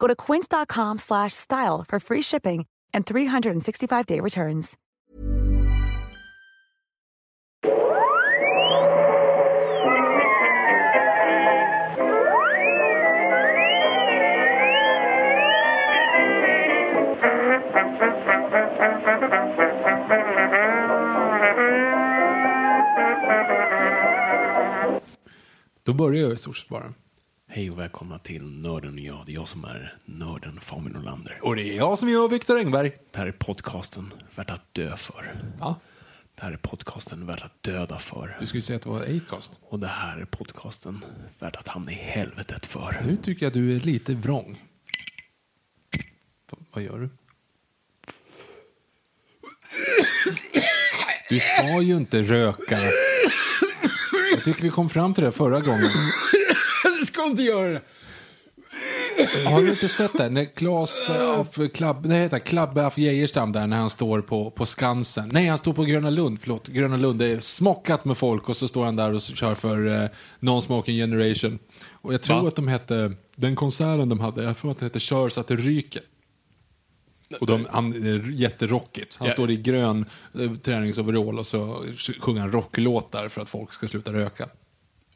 Go to quince.com slash style for free shipping and 365-day returns. Då börjar jag i stort sett bara. Hej och välkomna till Nörden och jag. Det är jag som är nörden Fabian Nordlander. Och det är jag som gör Viktor Engberg. Det här är podcasten värt att dö för. Va? Det här är podcasten värt att döda för. Du skulle säga att det var Acast. Och det här är podcasten värt att hamna i helvetet för. Nu tycker jag du är lite vrång. Va- Vad gör du? Du ska ju inte röka. Jag tycker vi kom fram till det förra gången. Ska inte göra det! Har du inte sett det? När Claes eh, af Klabb, nej, heter han? Klabbe af Geijerstam där när han står på, på Skansen. Nej, han står på Gröna Lund. Förlåt, Gröna Lund. Det är smockat med folk och så står han där och kör för eh, Non-Smoking Generation. Och jag tror Va? att de hette, den konserten de hade, jag tror att det hette Kör så att det ryker. Och de, han är jätterockigt. Han Ja. står i grön eh, träningsoverall och så sjunger han rocklåtar för att folk ska sluta röka.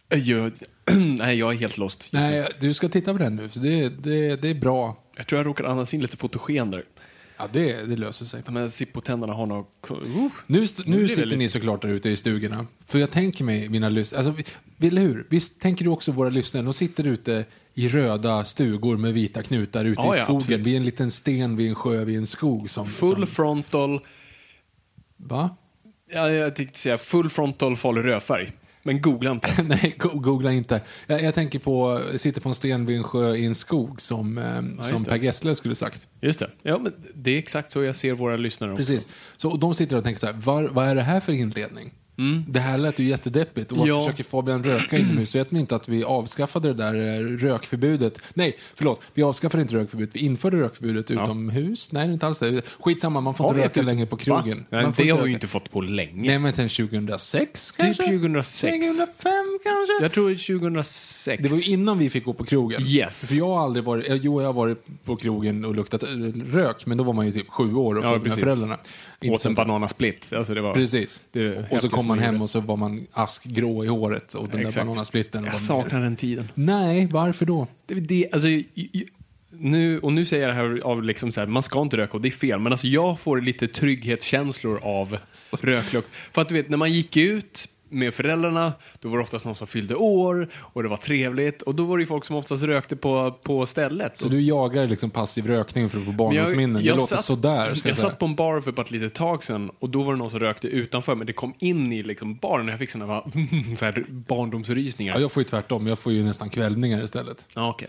Jag, nej, jag är helt lost. Nej, du ska titta på den nu. Så det, det, det är bra. Jag tror jag råkade andas in lite fotogen där. Ja, det, det löser sig. De här Zippo-tänderna har nog... Uh. Nu, Nu nu sitter ni såklart där ute i stugorna. För jag tänker mig mina lyssnare, alltså, eller hur? Visst tänker du också våra lyssnare, de sitter ute i röda stugor med vita knutar ute Ja, i ja, skogen, absolut. vid en liten sten, vid en sjö, vid en skog. Som, Full som, frontal... va? Ja, jag tänkte säga full frontal farlig rödfärg. Men googla inte. Nej, go- googla inte. Jag, jag tänker på, sitter på en sten vid en sjö i en skog, som, eh, just som. Per Gessle skulle sagt. Just det. Ja, men det är exakt så jag ser våra lyssnare också. Precis. Så, och de sitter och tänker så här, var, vad är det här för inledning? Det här lät ju jättedeppigt. Och varför Mm. Ja. försöker Fabian röka inomhus? Vet man inte att vi avskaffade det där eh, rökförbudet. Nej, förlåt. Vi avskaffade inte rökförbudet. Vi införde rökförbudet utomhus. Nej, inte alls det. Skitsamma, man får Har inte röka ett- längre på krogen. Nej, det har vi ju inte fått på länge. Nej, men sen 2006 Typ kanske? 2006. 2005 kanske? Jag tror 2006. Det var ju innan vi fick gå på krogen. Yes. För jag har aldrig varit, eh, jo jag har varit på krogen och luktat eh, rök, men då var man ju typ sju år och Ja, följde med föräldrarna. Åt en att- bananasplit. Alltså det var... Precis. Det och så häftigaste kom man hem och så var man askgrå i håret och den där Exakt. bananasplitten. Jag saknar den tiden. Nej, varför då? Det, det, alltså, nu, och nu säger jag det här av liksom så här, man ska inte röka och det är fel, men alltså jag får lite trygghetskänslor av röklukt. För att du vet, när man gick ut med föräldrarna, då var det oftast någon som fyllde år och det var trevligt och då var det ju folk som oftast rökte på, på stället. Så du jagar liksom passiv rökning för att få barndomsminnen? Det låter satt, sådär. Jag, jag, satt på en bar för bara ett litet tag sedan och då var det någon som rökte utanför men det kom in i liksom baren och jag fick såna va- så här barndomsrysningar. Ja, jag får ju tvärtom. Jag får ju nästan kvällningar istället. Ja, okej.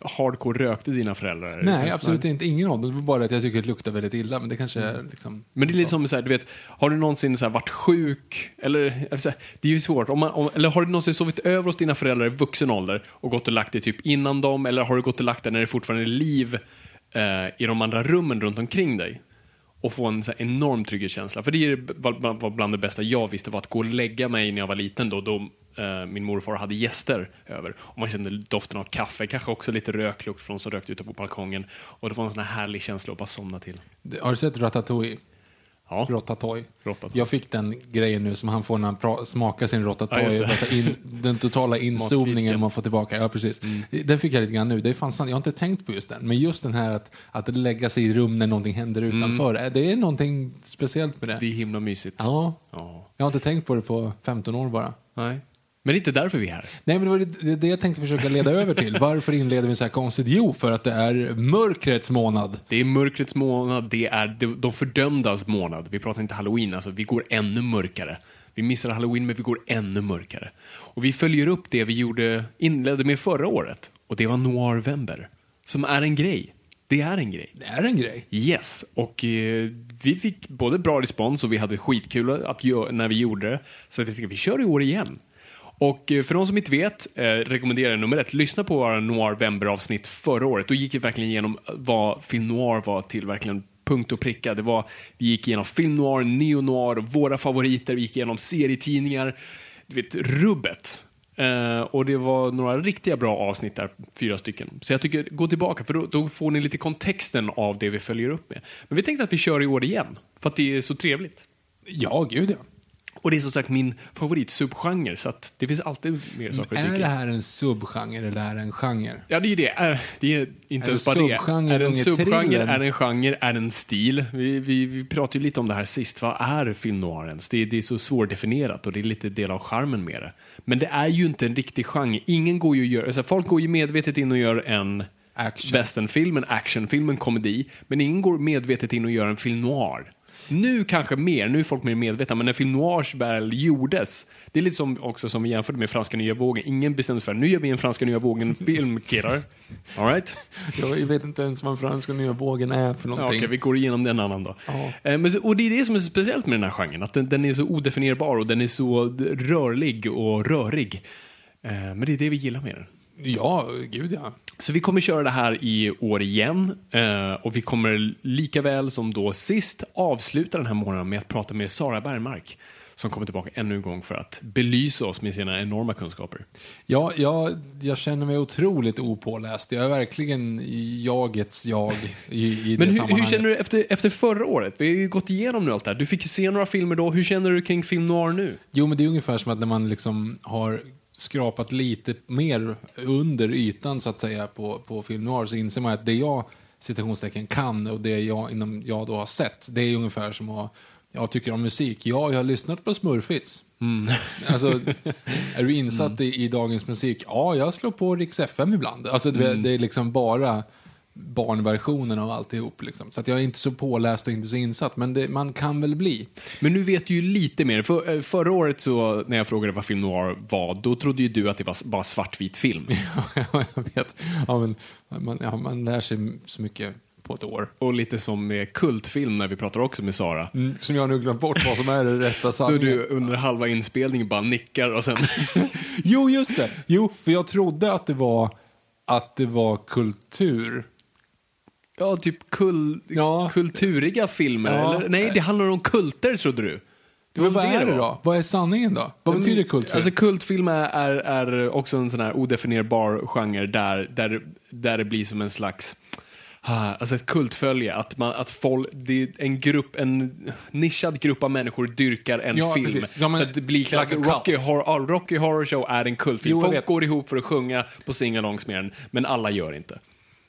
Hardcore rökte dina föräldrar? Nej, absolut inte. Ingen av dem. Det var bara att jag tycker att det luktar väldigt illa. Men det kanske är liksom... Men det är lite som så här, du vet, har du någonsin så här varit sjuk? Eller, alltså, det är ju svårt. Om man, om, eller har du någonsin sovit över hos dina föräldrar i vuxen ålder och gått och lagt dig typ innan dem? Eller har du gått och lagt dig när det fortfarande är liv eh, i de andra rummen runt omkring dig? Och få en så enorm trygghetskänsla. För det är var, bland det bästa jag visste var att gå och lägga mig när jag var liten då, då min morfar hade gäster över. Och man kände doften av kaffe, kanske också lite röklukt från som rökte ute på balkongen. Och det var en sån här härlig känsla att bara somna till. Har du sett Ratatouille? Ja. Rotatoj. Rotatoj. Jag fick den grejen nu som han får när han smakar sin rotatoj. Ja, in, den totala inzoomningen man får tillbaka. Ja, precis. Mm. Den fick jag lite grann nu. Det är fan sant. Jag har inte tänkt på just den. Men just den här att, att lägga sig i rum när någonting händer utanför. Mm. eh, Det är någonting speciellt med det. Det är himla mysigt. Ja. Ja. Jag har inte tänkt på det på 15 år bara. Nej. Men det är inte därför vi är här. Nej, men det var det, jag tänkte försöka leda över till. Varför inleder vi så här konstigt? Jo, för att det är mörkrets månad. Det är mörkrets månad, det är de- fördömdas månad. Vi pratar inte halloween, alltså vi går ännu mörkare. Vi missar halloween, men vi går ännu mörkare. Och vi följer upp det vi gjorde, inledde med förra året. Och det var Noirvember. Som är en grej. Det är en grej. Det är en grej. Yes, och eh, vi fick både bra respons och vi hade skitkul att när vi gjorde det. Så jag tänkte vi kör i år igen. Och eh, för de som inte vet, eh, rekommenderar jag nummer ett, lyssna på våra Noir-Vember-avsnitt förra året. Då gick vi verkligen igenom vad film noir var till verkligen punkt och pricka. Det var, vi gick igenom film noir, neo noir, våra favoriter, vi gick igenom serietidningar, du vet, rubbet. Uh, och det var några riktiga bra avsnitt där, fyra stycken. Så jag tycker, gå tillbaka för då, då får ni lite kontexten av det vi följer upp med. Men vi tänkte att vi kör i år igen, för att det är så trevligt. Ja, gud ja. Och det är som sagt min favoritsubgenre, så att det finns alltid mer saker att Är det här en subgenre eller är det en genre? Ja, det är ju det. Är, det är inte Är ens bara det. Är det en subgenre, är det en genre, är det en stil? Vi, vi, vi pratade ju lite om det här sist. Vad är film noir ens? Det, är- det är så svårdefinierat och det är lite del av charmen med det. Men det är ju inte en riktig genre. Ingen går ju gör, alltså folk går ju medvetet in och gör en Action. westernfilm, en actionfilm, en komedi. Men ingen går medvetet in och gör en film noir. Nu kanske mer, nu är folk mer medvetna, men när film noirs väl gjordes, det är lite som också som vi jämförde med franska nya vågen. Ingen bestämde sig för nu gör vi en franska nya vågen-film, killar. All right? Jag vet inte ens vad franska nya vågen är för Ja, någonting. Okej, vi går igenom det en annan dag. Ja. Eh, Men, och det är det som är speciellt med den här genren, att den, den är så odefinierbar och den är så rörlig och rörig. Eh, Men det är det vi gillar med den. Ja, gud ja. Så vi kommer köra det här i år igen eh, och vi kommer lika väl som då sist avsluta den här månaden med att prata med Sara Bergmark som kommer tillbaka ännu en gång för att belysa oss med sina enorma kunskaper. Ja, jag, jag känner mig otroligt opåläst. Jag är verkligen jagets jag i, i Men det hur, sammanhanget. hur känner du efter, efter förra året? Vi har ju gått igenom nu allt det här. Du fick se några filmer då. Hur känner du kring film noir nu? Jo, men det är ungefär som att när man liksom har skrapat lite mer under ytan så att säga på, på film noir så inser man att det jag citationstecken kan och det jag, inom, jag då har sett det är ungefär som att jag tycker om musik. Ja, jag har lyssnat på Smurfits. Alltså, är du insatt i, i dagens musik? Ja, jag slår på Rix FM ibland. Alltså, det, det är liksom bara barnversionen av alltihop. Liksom. Så att jag är inte så påläst och inte så insatt, men det, man kan väl bli. Men nu vet du ju lite mer. För, eh, förra året så, när jag frågade vad film noir var, då trodde ju du att det var bara svartvit film. Ja, jag vet. Ja, men, man, ja, man lär sig så mycket på ett år. Och lite som med kultfilm när vi pratar också med Sara. Mm, som jag nu glömt bort vad som är det rätta Då sanningen. du under halva inspelningen bara nickar och sen... Jo, just det. Jo, för jag trodde att det var, att det var kultur. Ja, typ kul, Ja. kulturiga filmer. Ja. Eller? Nej, det handlar om kulter trodde du. Det var vad det är det då? Vad är sanningen då? Vad betyder kultur? Alltså kultfilm är, är, också en sån här odefinierbar genre där, där, där det blir som en slags ah, Alltså ett kultfölje, att, man, att folk, det en grupp, en nischad grupp av människor dyrkar en Ja, film. Ja, men- så att det blir like cult. Rocky, Horror, Rocky Horror Show är en kultfilm. Jo, folk går ihop för att sjunga på singalongs med den, men alla gör inte.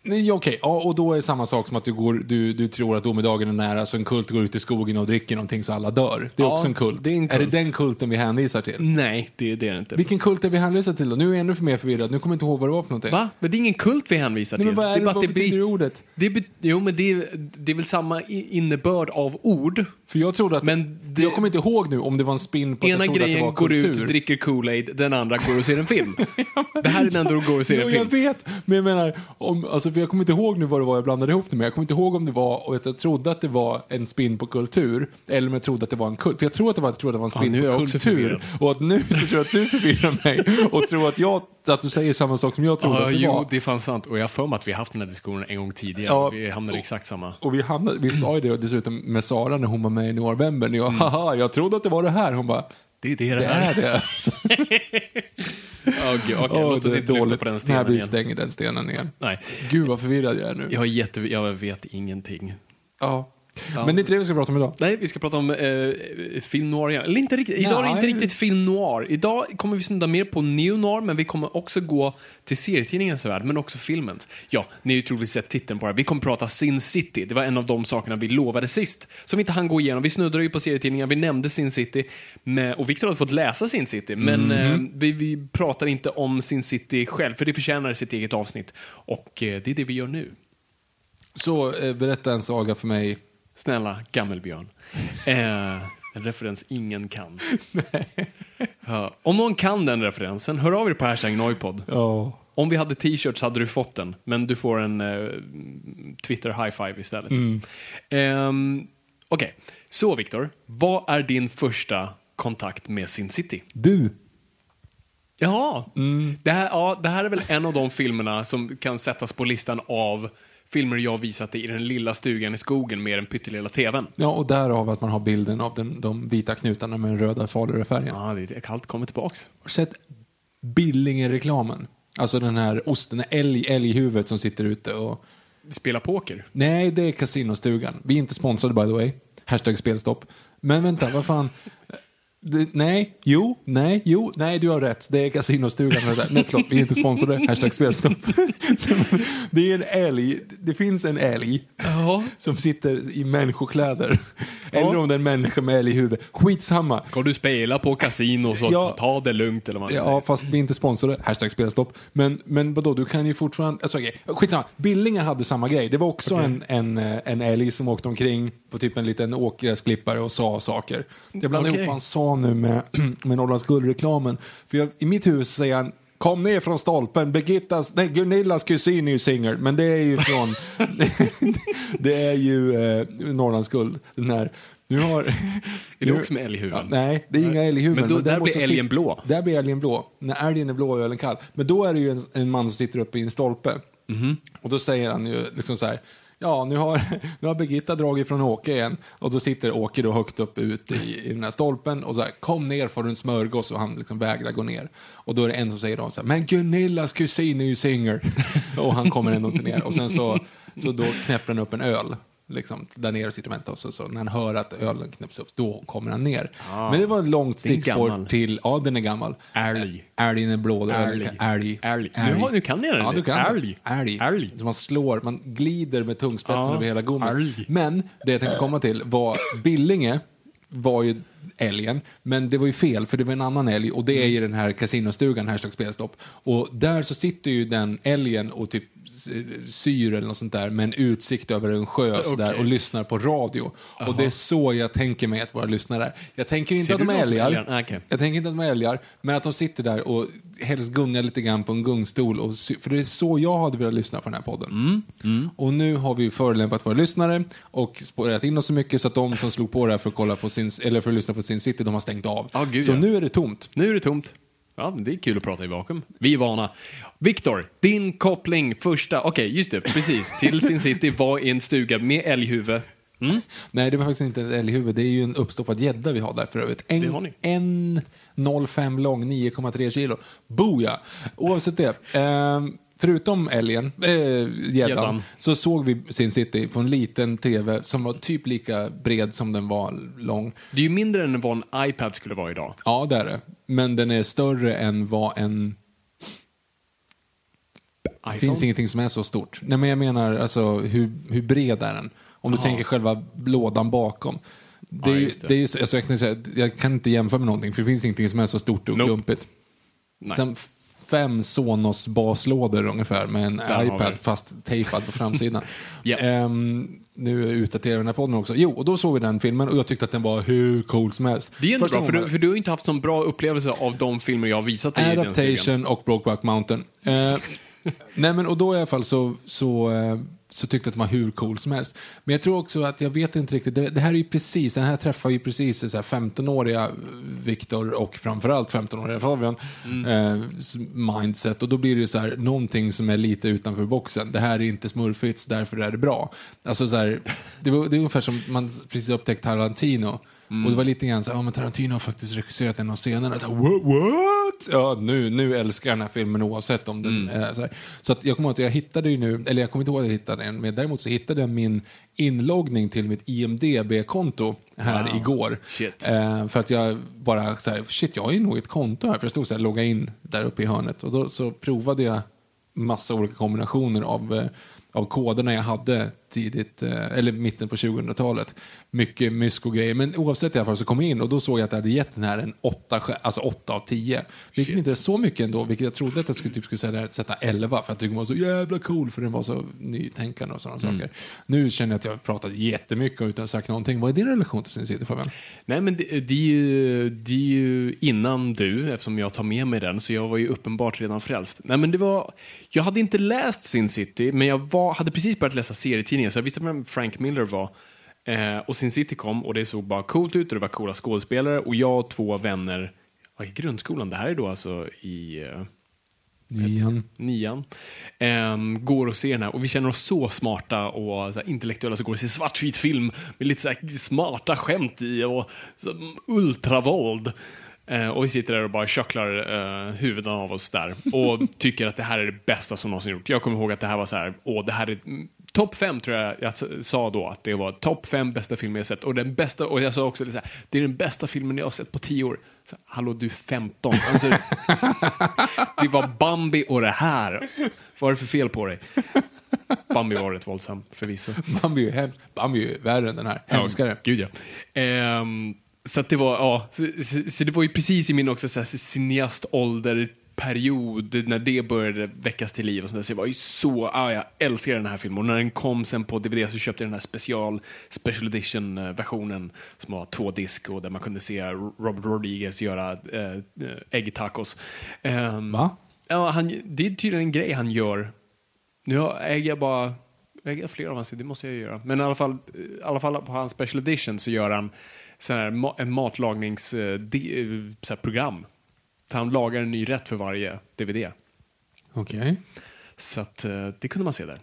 Nej, okej. Ja, och då är det samma sak som att du, går, du, du tror att domedagen är nära, så en kult går ut i skogen och dricker någonting så alla dör. Det är Ja, också en kult. det är en det kult. den kulten vi hänvisar till? Nej, det, det är det inte. Vilken kult är vi hänvisar till då? Nu är jag ännu för mer förvirrad. Nu kommer jag inte ihåg vad det var för någonting. Va? Men det är ingen kult vi hänvisar Nej, till. men vad, är det, bara vad det betyder blir- ordet? Det be, jo, men det är, det är väl samma i- innebörd av ord. För jag trodde att... Men det- Jag kommer inte ihåg nu om det var en spin på att Ena jag trodde att det grejen var går kultur. ut, dricker Kool-Aid, den andra går och ser en film. det här är den enda du går och ser Jo, en jag film. vet, men jag menar, om, alltså, för jag kommer inte ihåg nu vad det var jag blandade ihop det med. Jag kommer inte ihåg om det var, och jag trodde att det var en spin på kultur, eller om jag trodde att det var en kult. För jag tror att det var, jag trodde att det var en spin jag på kultur. Och att nu så tror jag att du förvirrar mig och tror att, jag, att du säger samma sak som jag trodde Ja, att det jo, var. det är fan sant. Och jag har för mig att vi har haft den här diskussionen en gång tidigare. Ja. Vi hamnade i exakt samma. Och vi, hamnade, vi sa ju det dessutom med Sara när hon var med i November. När jag, Mm. haha, jag trodde att det var det här. Hon bara, Det är det det, är det. Oh, gud, okej, Åh, låt oss är inte lyfta på den stenen blir igen. stänger den stenen igen. Nej, Gud vad förvirrad jag är nu. jag, jätte, jag vet ingenting. Ja. Men det är inte det vi ska prata om idag. Nej, vi ska prata om eh, film noir igen. Eller inte riktigt. Idag är det inte riktigt film noir. Idag kommer vi snudda mer på neo noir, men vi kommer också gå till serietidningens värld, men också filmens. Ja, ni har ju troligtvis sett titeln på det här. Vi kommer prata Sin City. Det var en av de sakerna vi lovade sist, som vi inte hann gå igenom. Vi snuddade ju på serietidningar, vi nämnde Sin City, med, och Victor hade fått läsa Sin City, men eh, vi, vi pratar inte om Sin City själv, för det förtjänar sitt eget avsnitt. Och eh, det är det vi gör nu. Så eh, berätta en saga för mig. Snälla Gammelbjörn. Eh, en referens ingen kan. Ja, om någon kan den referensen, hör av er på hashtag Noipod. Ja. Om vi hade t-shirts hade du fått den, men du får en eh, Twitter high five istället. Ehm, Okej, så Viktor, vad är din första kontakt med Sin City? Du. Ja, det, här, ja, det här är väl en av de filmerna som kan sättas på listan av filmer jag visat dig i den lilla stugan i skogen med den pyttelilla tvn. Ja, och därav att man har bilden av den, de vita knutarna med den röda Faluröfärgen. Ja, det är kallt kommer tillbaks. Har du sett Billinger-reklamen? Alltså den här osten, älg, älghuvudet som sitter ute och... Spela poker. Nej, det är Casinostugan. Vi är inte sponsrade by the way. Hashtag spelstopp. Men vänta, vad fan. Nej, jo, nej, jo, nej, du har rätt. Det är det där. Nej, förlåt, vi är inte sponsrade. Hashtag spelstopp. det är en älg. Det finns en älg Ja. som sitter i människokläder. Eller om det är en människa med älghuvud. Skitsamma. Ska du spela på kasino så Ja. ta det lugnt eller vad Ja, säger. fast vi är inte sponsrade. Hashtag spelstopp. Men, men vadå, du kan ju fortfarande... Alltså, okej, skitsamma. Billinge hade samma grej. Det var också en, en, eh, en älg som åkte omkring på typ en liten åkgräsklippare och sa saker. Jag blandar Okej. ihop vad han sa nu med, med Norrlands guldreklamen. För jag, i mitt hus säger han Kom ner från stolpen, Birgittas, nej, Gunillas kusin är ju singel, men det är ju från, det är ju eh, Norrlands guld. Den här, nu har, Är det också med älghuvuden? Ja, nej, det är inga älghuvuden. Men då- där däremot blir älgen blå. Där blir älgen blå. När älgen är blå är ölen kall. Men då är det ju en, en man som sitter uppe i en stolpe. Mhm. Och då säger han ju liksom så här. Ja, nu har, nu har Birgitta dragit från Åke igen. Och då sitter Åke då högt upp ute i, i den här stolpen och så här, kom ner får du en smörgås och han liksom vägrar gå ner. Och då är det en som säger då så här, men Gunillas kusin är ju singer och han kommer ändå inte ner. Och sen så, så då knäpper han upp en öl. Liksom, där nere sitter och väntar och så, så när han hör att ölen knäpps upp, då kommer han ner. Men det var ett långt stickspår till, ja den är gammal. Älg. Älgen är blå, Älg. älg. Älg. Nu kan ni den. Ja, du kan Älg. Älg. Älg. Så man slår, man glider med tungspetsen Ja, över hela gommen. älg. Men det jag tänkte komma till var Billinge var ju älgen, men det var ju fel för det var en annan älg och det är ju den här kasinostugan, hashtag spelstopp. Och där så sitter ju den älgen och typ syr eller något sånt där med en utsikt över en sjö så där, Okej. och lyssnar på radio. Och det är så jag tänker mig att våra lyssnare är. Jag tänker inte Ser att de är älgar. Nej, okej. Jag tänker inte att de är älgar, men att de sitter där och helst gungar lite grann på en gungstol. Och sy- för det är så jag hade velat lyssna på den här podden. Mm, Och nu har vi förolämpat våra lyssnare och spårat in oss så mycket så att de som slog på det här för att, kolla på sin, eller för att lyssna på sin city, de har stängt av. Ja, gud, så ja. nu är det tomt. Nu är det tomt. Ja, det är kul att prata i vakuum. Vi är vana. Viktor, din koppling första, okej, just det, precis, till Sin City var i en stuga med älghuvud. Mm? Nej, det var faktiskt inte ett älghuvud. Det är ju en uppstoppad gädda vi har där för övrigt. En, Det har ni. en 0,5 lång, 9,3 kilo. Boja! Oavsett det. ehm, förutom älgen, äh, Gäddan. så såg vi Sin City på en liten tv som var typ lika bred som den var lång. Det är ju mindre än vad en iPad skulle vara idag. Ja, det är det. Men den är större än vad en... Det finns ingenting som är så stort. Nej, men jag menar alltså hur, hur bred är den? Om du tänker själva lådan bakom. Det Ja, är, det. det är, alltså jag, kan säga, jag kan inte jämföra med någonting, för det finns ingenting som är så stort och Nope. klumpigt. Nej. Sen fem Sonos baslådor ungefär med en Där iPad fast tejpad på framsidan. Ja. Ehm, nu utdaterar vi den här podden också. Jo, och då såg vi den filmen och jag tyckte att den var hur cool som helst. Det är ändå Första bra, för du, för du har inte haft sån bra upplevelse av de filmer jag har visat dig i den. Adaptation och Brokeback Mountain. Eh, nej men och då i alla fall så, så, eh, så tyckte att den var hur cool som helst. Men jag tror också att jag vet inte riktigt, det, det här är ju precis, den här träffar ju precis så här 15-åriga Viktor och framförallt 15-åriga Fabian eh, s- mindset och då blir det ju så här någonting som är lite utanför boxen. Det här är inte smurfits, därför är det bra. Alltså så här, det, var, det är ungefär som man precis upptäckt Tarantino. Och det var lite grann så ja men Tarantino har faktiskt regisserat en av scenerna. Så what? what? ja, nu, nu älskar jag den här filmen oavsett om den Mm. är så här. Så att jag kommer ihåg att jag hittade ju nu, eller jag kommer inte ihåg att jag hittade den, men däremot så hittade jag min inloggning till mitt IMDB-konto här Wow. igår. Eh, för att jag bara så här, shit jag har ju nog ett konto här, för det stod så här, logga in där uppe i hörnet. Och då så provade jag massa olika kombinationer av, eh, av koderna jag hade tidigt, eh, eller mitten på 2000-talet. Mycket mysko-grejer, men oavsett i alla fall så kom jag in och då såg jag att jag hade gett den här en 8, sk- alltså 8 av 10. Vilket Shit. inte är så mycket ändå, vilket jag trodde att jag skulle, typ skulle säga, sätta 11 för jag tyckte den var så jävla cool för den var så nytänkande och sådana Mm. saker. Nu känner jag att jag har pratat jättemycket utan sagt någonting. Vad är din relation till Sin City Fabian? Nej, men det, det, är ju, det är ju innan du, eftersom jag tar med mig den, så jag var ju uppenbart redan frälst. Nej, men det var, jag hade inte läst Sin City, men jag var, hade precis börjat läsa serietidningen, så jag visste vem Frank Miller var. Eh, och Sin City kom och det såg bara coolt ut och det var coola skådespelare och jag och två vänner i grundskolan, det här är då alltså i eh, Nian. nian, ehm, går och ser den här och vi känner oss så smarta och så här, intellektuella så går och ser svartvit film med lite så smarta skämt i och så, ultravåld. Eh, och vi sitter där och bara köcklar eh, huvuden av oss där och tycker att det här är det bästa som någonsin gjort. Jag kommer ihåg att det här var så här, åh, det här är topp fem tror jag jag sa då, att det var topp fem bästa filmer jag sett. Och den bästa, och jag sa också det så här, det är den bästa filmen jag har sett på tio år. Så, Hallå, du är 15. Alltså, det var Bambi och det här. Vad är det för fel på dig? Bambi var rätt våldsam, förvisso. Bambi är hemskt. Bambi är värre än den här. Älskar det. Gud ja. Ehm, så det var, ja, så, så, så det var ju precis i min också så här, cineastålderperiod när det började väckas till liv och sånt där. Så jag var ju så, ah, jag älskar den här filmen. Och när den kom sen på DVD så köpte jag den här special, special edition eh, versionen som var två disk och där man kunde se Robert Rodriguez göra äh, äggtacos. Um, Va? Ja, han, det är tydligen en grej han gör. Nu äger jag bara äger jag flera av hans, det måste jag göra. Men i alla fall, i alla fall på hans special edition så gör han sån här, en matlagningsprogram. Så han lagar en ny rätt för varje DVD. Okej. Så att, eh, det kunde man se där.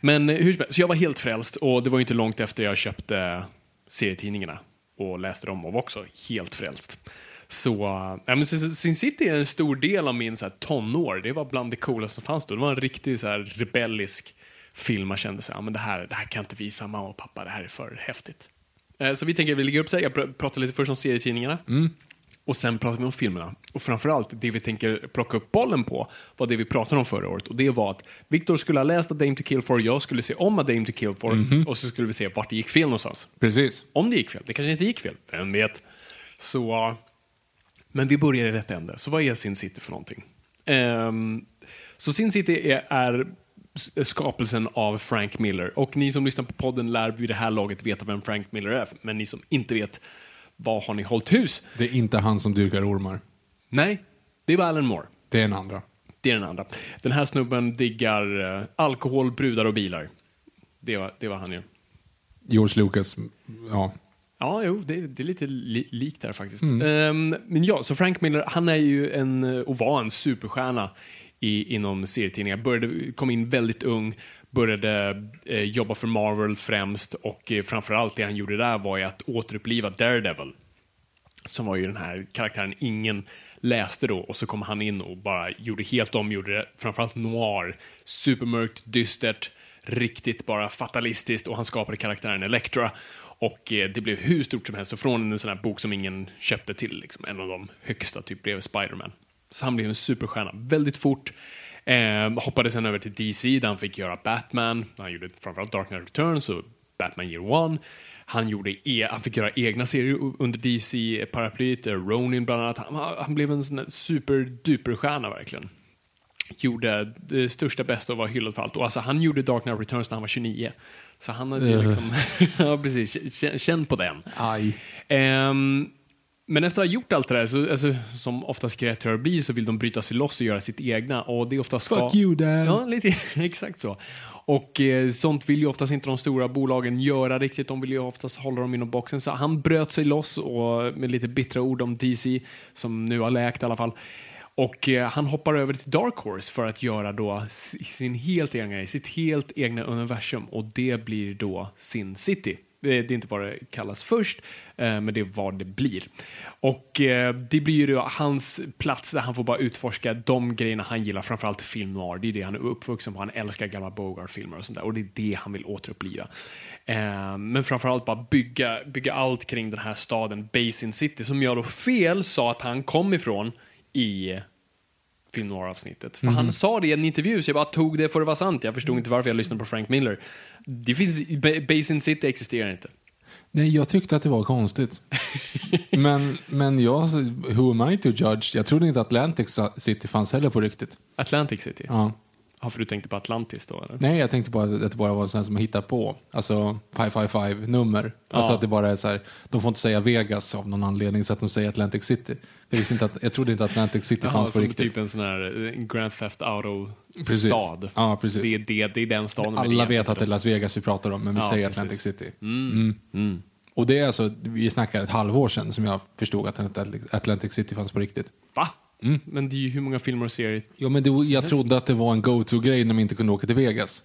Men eh, hur så jag var helt frälst och det var ju inte långt efter jag köpte serietidningarna och läste dem och var också helt frälst. Så, äh, men Sin City är en stor del av min så här, tonår. Det var bland det coolaste som fanns då. Det var en riktig så här, rebellisk film. Man kände så här, ja, men det här, det här kan inte visa mamma och pappa, det här är för häftigt. Eh, Så vi tänker att vi lägger upp så här, jag pr- pratar lite först om serietidningarna. Och sen pratar vi om filmerna. Och framförallt, det vi tänker plocka upp bollen på var det vi pratade om förra året. Och det var att Victor skulle ha läst A Dame to Kill For, jag skulle se om A Dame to Kill For och så skulle vi se vart det gick fel någonstans. Precis. Om det gick fel. Det kanske inte gick fel. Vem vet? Så, men vi börjar i rätt ände. Så vad är Sin City för någonting? Ehm, så Sin City är, är skapelsen av Frank Miller. Och ni som lyssnar på podden lär vid det här laget veta vem Frank Miller är. Men ni som inte vet, vad har ni hållit hus? Det är inte han som dyrkar ormar. Nej, det var Alan Moore. Det är en andra. Det är den andra. Den här snubben diggar eh, alkohol, brudar och bilar. Det var, det var han ju. George Lucas, ja. Ja, jo, det, det är lite li, likt där faktiskt. Ehm, men ja, så Frank Miller, han är ju en, eh, och var en superstjärna i, inom serietidningar. Började, kom in väldigt ung, började eh, jobba för Marvel främst och eh, framförallt det han gjorde där var ju att återuppliva Daredevil. Som var ju den här karaktären ingen läste då och så kom han in och bara gjorde helt om, gjorde det framförallt noir, supermörkt, dystert, riktigt bara fatalistiskt och han skapade karaktären Elektra. Och eh, det blev hur stort som helst, så från en sån här bok som ingen köpte till liksom, en av de högsta, typ blev Spiderman. Så han blev en superstjärna väldigt fort. Eh, hoppade sen över till DC där han fick göra Batman. Han gjorde framförallt Dark Knight Returns och Batman Year One. Han, gjorde e han fick göra egna serier under DC-paraplyet, eh, Ronin bland annat. Han, han blev en sån superduperstjärna verkligen. Gjorde det största bästa och var hyllad för allt. Och alltså, han gjorde Dark Knight Returns när han var 29. Så han hade ju Ugh. liksom, ja precis, känn, på den. Aj. Ehm, men efter att ha gjort allt det där, så, alltså, som oftast kreatörer blir, så vill de bryta sig loss och göra sitt egna. Och det är oftast Fuck you, dad. Ja, lite exakt så. Och eh, sånt vill ju oftast inte de stora bolagen göra riktigt. De vill ju oftast hålla dem inom boxen. Så han bröt sig loss och med lite bittra ord om DC, som nu har läkt i alla fall. Och eh, han hoppar över till Dark Horse för att göra då sin helt egna sitt helt egna universum. Och det blir då Sin City. Det, är inte vad det kallas först, eh, men det är vad det blir. Och eh, det blir ju då hans plats där han får bara utforska de grejerna han gillar, framförallt film noir. Det är det han är uppvuxen på. Han älskar gamla Bogart-filmer och sånt där. Och det är det han vill återuppliva. Eh, men framförallt bara bygga, bygga allt kring den här staden Basin City, som jag då fel sa att han kom ifrån i film noir-avsnittet. För han sa det i en intervju, så jag bara tog det för det var sant. Jag förstod inte varför jag lyssnade på Frank Miller. Det finns, Ba- Basin City existerar inte. Nej, jag tyckte att det var konstigt. men, men jag, who am I to judge? Jag trodde inte Atlantic City fanns heller på riktigt. Atlantic City? Ja. Ja, för du tänkte på Atlantis då, eller? Nej, jag tänkte bara att det bara var här som hittar på. Alltså 555-nummer. Alltså Ja. att det bara är så här, de får inte säga Vegas av någon anledning så att de säger Atlantic City. Jag, visste inte att, jag trodde inte att Atlantic City Jaha, fanns på riktigt. typ en sån här eh, Grand Theft. Auto-stad. Ja, precis. Det är, det, det är den staden. Alla vet att det är Las Vegas vi pratar om, men vi Ja, säger precis. Atlantic City. Mm. Mm. Och det är alltså, vi snackar ett halvår sedan som jag förstod att Atlantic City fanns på riktigt. Va? Men det är ju hur många filmer och serier... Ja, men det, jag trodde att det var en go-to-grej när de inte kunde åka till Vegas.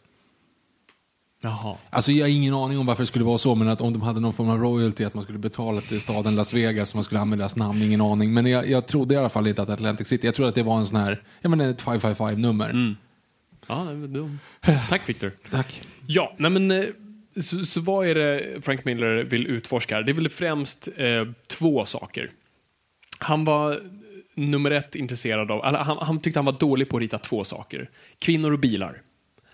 Jaha. Alltså jag har ingen aning om varför det skulle vara så, men att om de hade någon form av royalty, att man skulle betala till staden Las Vegas, man skulle använda deras namn, ingen aning. Men jag, jag trodde i alla fall inte att Atlantic City, jag trodde att det var en sån här, jag menar ett 555-nummer. Ja, det var dum. Tack Victor. Tack. Ja, nej men eh, så, så vad är det Frank Miller vill utforska? Det är väl främst eh, två saker. Han var nummer ett intresserad av, han, han tyckte han var dålig på att rita två saker. Kvinnor och bilar.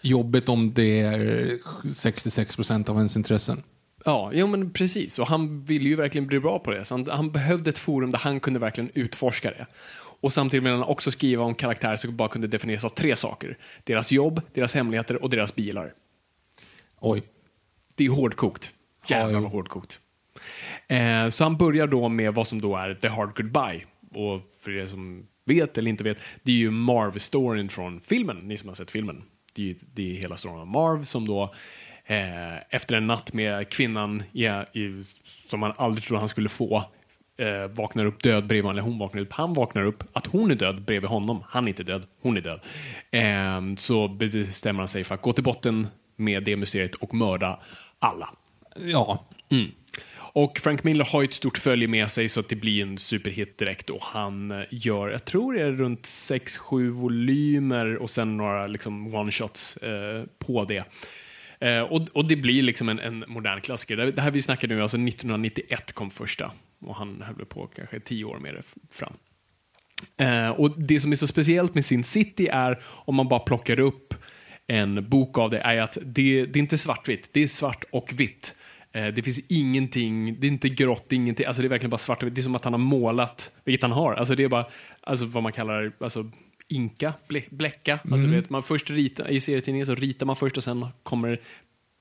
Jobbigt om det är 66 procent av ens intressen. Ja, jo men precis. Och han ville ju verkligen bli bra på det. Så han, han behövde ett forum där han kunde verkligen utforska det. Och samtidigt ville han också skriva om karaktärer som bara kunde definieras av tre saker. Deras jobb, deras hemligheter och deras bilar. Oj. Det är hårdkokt. Jävlar vad hårdkokt. Eh, så han börjar då med vad som då är The Hard Goodbye. Och för er som vet eller inte vet, det är ju Marv-storyn från filmen, ni som har sett filmen. Det är, det är hela storyn om Marv som då eh, efter en natt med kvinnan i, i, som han aldrig trodde han skulle få eh, vaknar upp död bredvid honom, eller hon vaknar upp, han vaknar upp att hon är död bredvid honom, han är inte död, hon är död. Eh, så bestämmer han sig för att gå till botten med det mysteriet och mörda alla. Ja. Mm. Och Frank Miller har ju ett stort följe med sig så att det blir en superhit direkt och han eh, gör, jag tror det är runt 6-7 volymer och sen några liksom one-shots eh, på det. Eh, och, och det blir liksom en, en modern klassiker. Det det här vi snackar nu, alltså 1991 kom första och han höll väl på kanske 10 år med det fram. Eh, och Det som är så speciellt med Sin City är, om man bara plockar upp en bok av det, är att det, det är inte svartvitt, det är svart och vitt. Eh, det finns ingenting, det är inte grått, ingenting, alltså det är verkligen bara svart. Det är som att han har målat, vilket han har, alltså det är bara alltså vad man kallar alltså inka, ble- bläcka. Alltså du vet, man först ritar, I serietidningen så ritar man först och sen kommer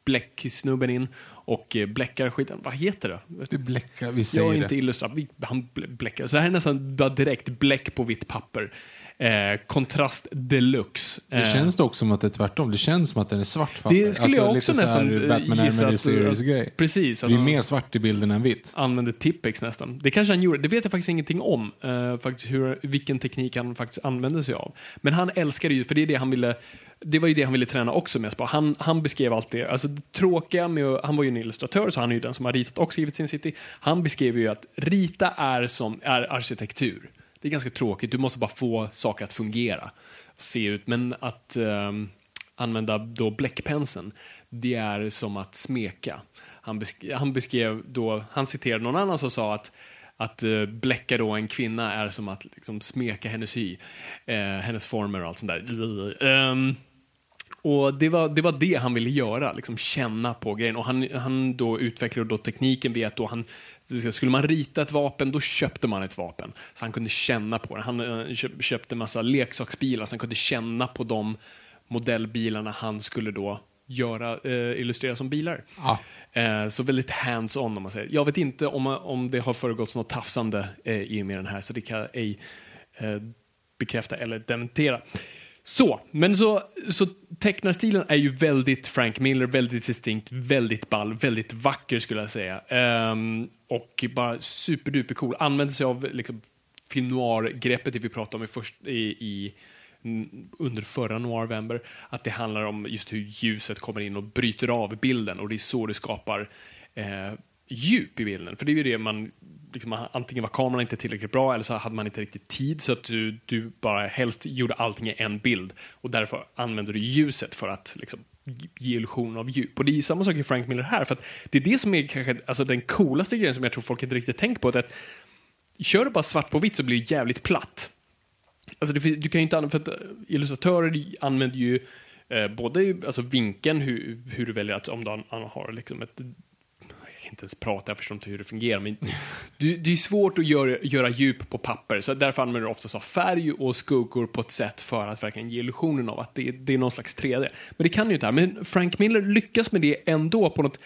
bläcksnubben in och eh, bläckar skiten. Vad heter det? Vi bläckar, vi säger Jag är inte illustrat. Vi- Han blä- bläckar. Så det här är nästan bara direkt bläck på vitt papper. Eh, kontrast deluxe. Det Eh, känns dock som att det är tvärtom. Det känns som att den är svart papper. det skulle jag också nästan eh, Batman gissa Animated att- Series-grej. Precis. Det att han mer svart i bilden än vitt. använde Tippex nästan. Det kanske han gjorde. Det vet jag faktiskt ingenting om. eh, faktiskt hur, vilken teknik han faktiskt använde sig av. Men han älskade ju, för det är det han ville det var ju det han ville träna också mest på. Han, han beskrev allt det, alltså det tråkiga med att- han var ju en illustratör så han är ju den som har ritat och skrivit Sin City. Han beskrev ju att rita är som är arkitektur. Det är ganska tråkigt, du måste bara få saker att fungera, se ut. Men att eh, använda då bläckpenseln, det är som att smeka. Han, besk han beskrev då, han citerade någon annan som sa att att uh, bläcka då en kvinna är som att liksom, smeka hennes hy, eh, hennes former och allt sånt där. Um, och det var, det var det han ville göra, liksom känna på grejen. Och han, han då utvecklade då tekniken via att då han, skulle man rita ett vapen, då köpte man ett vapen. Så han kunde känna på det. Han eh, köp, köpte massa leksaksbilar, så han kunde känna på de modellbilarna han skulle då göra, eh, illustrera som bilar. Ja. Eh, så väldigt hands-on om man säger. Jag vet inte om, om det har föregått något tafsande eh, i och med den här, så det kan jag ej eh, bekräfta eller dementera. Så, men så, så tecknarstilen är ju väldigt Frank Miller, väldigt distinkt, väldigt ball, väldigt vacker skulle jag säga. Ehm, och bara superduper cool. Använder sig av liksom, film noir-greppet det vi pratade om i, först, i, i under förra november, att det handlar om just hur ljuset kommer in och bryter av bilden och det är så det skapar eh, djup i bilden. För det är ju det man, liksom, antingen var kameran inte tillräckligt bra eller så hade man inte riktigt tid så att du, du bara helst gjorde allting i en bild och därför använder du ljuset för att liksom, ge illusion av djup. Och det är samma sak i Frank Miller här, för att det är det som är kanske alltså, den coolaste grejen som jag tror folk inte riktigt tänker på. Att kör du bara svart på vitt så blir det jävligt platt. Alltså du, du kan ju inte använda, för att eh, illustratörer använder ju eh, både alltså vinkeln, hur, hur du väljer att, om du har liksom ett inte ens prata, jag förstår inte hur det fungerar. Men det, det är svårt att göra, göra djup på papper, så därför använder du oftast färg och skuggor på ett sätt för att verkligen ge illusionen av att det, det är någon slags 3D. Men det kan ju inte här. Men Frank Miller lyckas med det ändå på något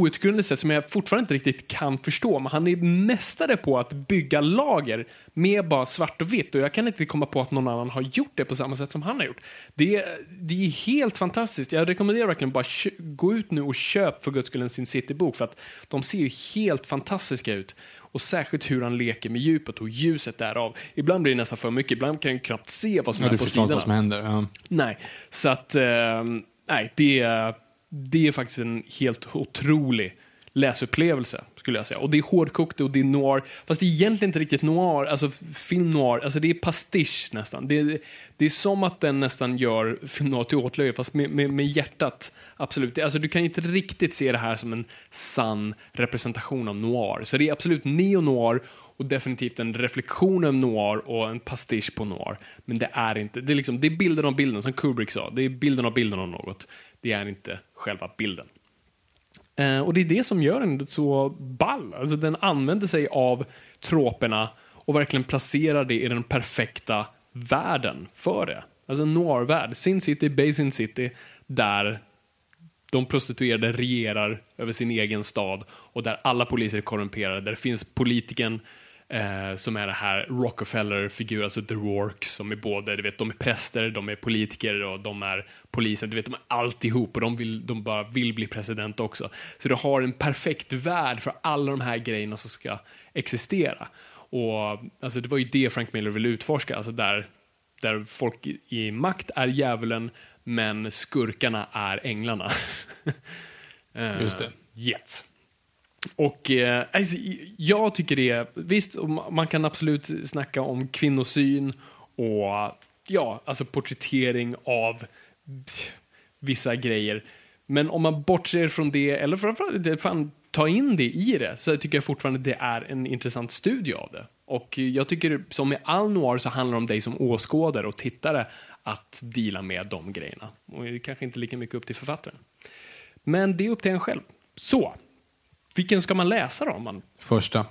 outgrundligt sätt som jag fortfarande inte riktigt kan förstå. Men han är mästare på att bygga lager med bara svart och vitt och jag kan inte komma på att någon annan har gjort det på samma sätt som han har gjort. Det är, det är helt fantastiskt. Jag rekommenderar verkligen bara gå ut nu och köp för guds skull en Sin City-bok för att de ser helt fantastiska ut. Och särskilt hur han leker med djupet och ljuset därav. Ibland blir det nästan för mycket, ibland kan jag knappt se vad som ja, är på sidorna. vad som händer. Ja. Nej, så att, eh, nej, det är det är faktiskt en helt otrolig läsupplevelse, skulle jag säga. Och det är hårdkokt och det är noir, fast det är egentligen inte riktigt noir, alltså film noir, alltså det är pastisch nästan. Det är, det är som att den nästan gör film noir till åtlöje, fast med, med, med hjärtat. Absolut. Alltså du kan inte riktigt se det här som en sann representation av noir. Så det är absolut neo-noir och definitivt en reflektion av noir och en pastisch på noir. Men det är inte, det är, liksom, det är bilden av bilden, som Kubrick sa. Det är bilden av bilden av något. Det är inte själva bilden. Eh, och det är det som gör den så ball. Alltså den använder sig av troperna och verkligen placerar det i den perfekta världen för det. Alltså en noir-värld. Sin City, Basin City, där de prostituerade regerar över sin egen stad och där alla poliser är korrumperade, där det finns politiken eh, som är det här Rockefeller-figur, alltså The Rourke, som är både, du vet, de är präster, de är politiker och de är poliser, du vet, de är alltihop och de, vill, de bara vill bli president också. Så du har en perfekt värld för alla de här grejerna som ska existera. Och alltså, det var ju det Frank Miller ville utforska, alltså där, där folk i makt är djävulen, men skurkarna är änglarna. Just det. Uh, yes. Och eh, alltså, jag tycker det, är... visst, man kan absolut snacka om kvinnosyn och ja, alltså porträttering av vissa grejer. Men om man bortser från det, eller framförallt fan, ta in det i det, så tycker jag fortfarande det är en intressant studie av det. Och jag tycker, som med all noir så handlar det om dig som åskådare och tittare att dela med de grejerna. Och det är kanske inte lika mycket upp till författaren. Men det är upp till en själv. Så, vilken ska man läsa då? Man? Första.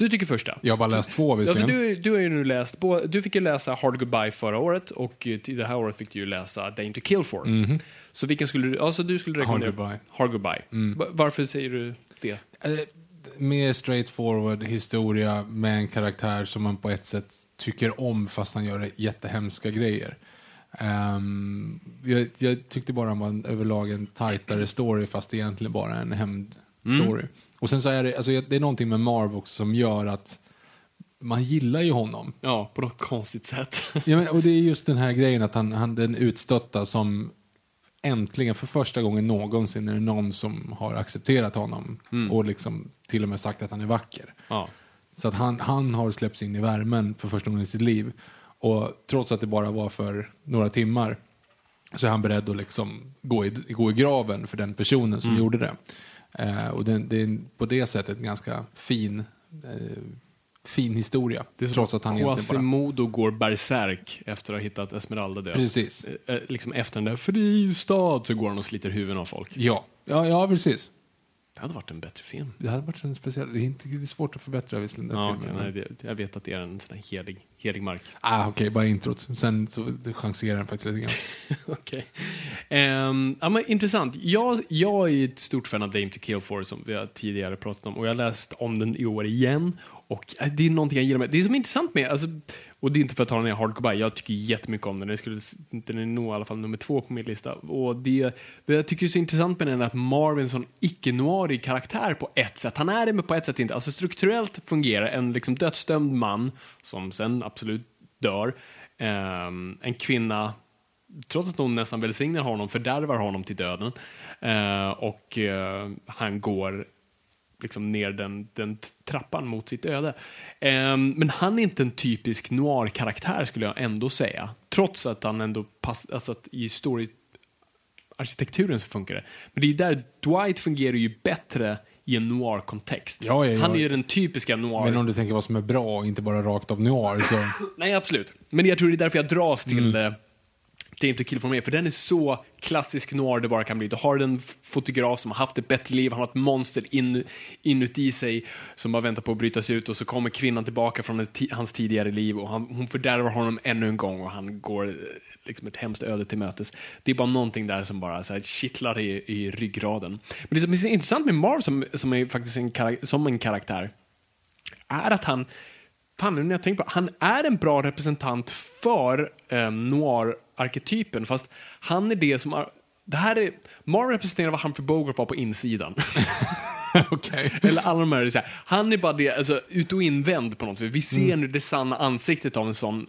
Du tycker första? Jag har bara läst två visserligen. Ja, du, du har ju nu läst, du fick ju läsa Hard Goodbye förra året och till det här året fick du ju läsa Dane to Kill For. Mm -hmm. Så vilken skulle du, alltså du skulle rekommendera? Hard Goodbye. Hard Goodbye. Mm. Varför säger du det? Eh, mer straightforward historia med en karaktär som man på ett sätt tycker om fast han gör jättehemska grejer. Um, jag, jag, tyckte bara han var en, överlag en tajtare story fast egentligen bara en hämndstory. Mm. Och sen så är det, alltså, det är någonting med Marv också som gör att man gillar ju honom. Ja, på något konstigt sätt. ja, men, och det är just den här grejen att han, han den utstötta som äntligen för första gången någonsin är det någon som har accepterat honom mm. och liksom till och med sagt att han är vacker. Ja. Så att han, han har släppts in i värmen för första gången i sitt liv. Och trots att det bara var för några timmar så är han beredd att liksom gå, i, gå i graven för den personen som mm. gjorde det. Eh, och det, det, är på det sättet en ganska fin, eh, fin historia. Det är trots att han Quasimodo bara... går berserk efter att ha hittat Esmeralda död. Precis. Eh, eh, liksom efter den där fristad så går han och sliter huvuden av folk. Ja, ja, ja precis. Det hade varit en bättre film. Det hade varit en speciell... Det är, inte, det är svårt att förbättra visserligen. Ja, okay, nej, jag vet att det är en sån här helig, helig mark. Ah, Okej, okay, bara introt. Sen så chanserar den faktiskt lite grann. Okay. Um, ehm, ja, intressant. Jag, jag är ett stort fan av Dame to Kill For som vi har tidigare pratat om och jag har läst om den i år igen. Och äh, det är någonting jag gillar med. Det är som är intressant med, alltså, och det är inte för att ta ner Hard Goodbye, jag tycker jättemycket om den. Den, skulle, den är nog i alla fall nummer två på min lista. Och det, det jag tycker är så intressant med den är att Marvin är en sån icke-noirig karaktär på ett sätt. Han är det, men på ett sätt inte. Alltså strukturellt fungerar en liksom dödsdömd man, som sen absolut dör, um, en kvinna trots att hon nästan välsignar honom, fördärvar honom till döden. Uh, och uh, han går liksom ner den, den trappan mot sitt öde. Ehm, men han är inte en typisk noir-karaktär skulle jag ändå säga. Trots att han ändå passar, alltså att i story arkitekturen så funkar det. Men det är där Dwight fungerar ju bättre i en noir-kontext. Ja, ja, ja. Han är ju den typiska noir... Men om du tänker vad som är bra och inte bara rakt av noir så... Nej, absolut. Men jag tror det är därför jag dras till Mm mm. Game to Kill for Me, för den är så klassisk noir det bara kan bli. Du har en fotograf som har haft ett bättre liv, han har ett monster in, inuti sig som bara väntar på att bryta sig ut och så kommer kvinnan tillbaka från ett hans tidigare liv och han, hon fördärvar honom ännu en gång och han går eh, liksom ett hemskt öde till mötes. Det är bara någonting där som bara så här, kittlar i, i ryggraden. Men det som är intressant med Marv som, som är faktiskt en, som en karaktär är att han, fan nu när jag tänker på han är en bra representant för eh, noir-arketypen, fast han är det som är, det här är, Mar representerar vad Humphrey Bogart var på insidan. Okej. Eller alla de här, han är bara det, alltså, ut och invänd på något sätt. Vi ser nu det sanna ansiktet av en sån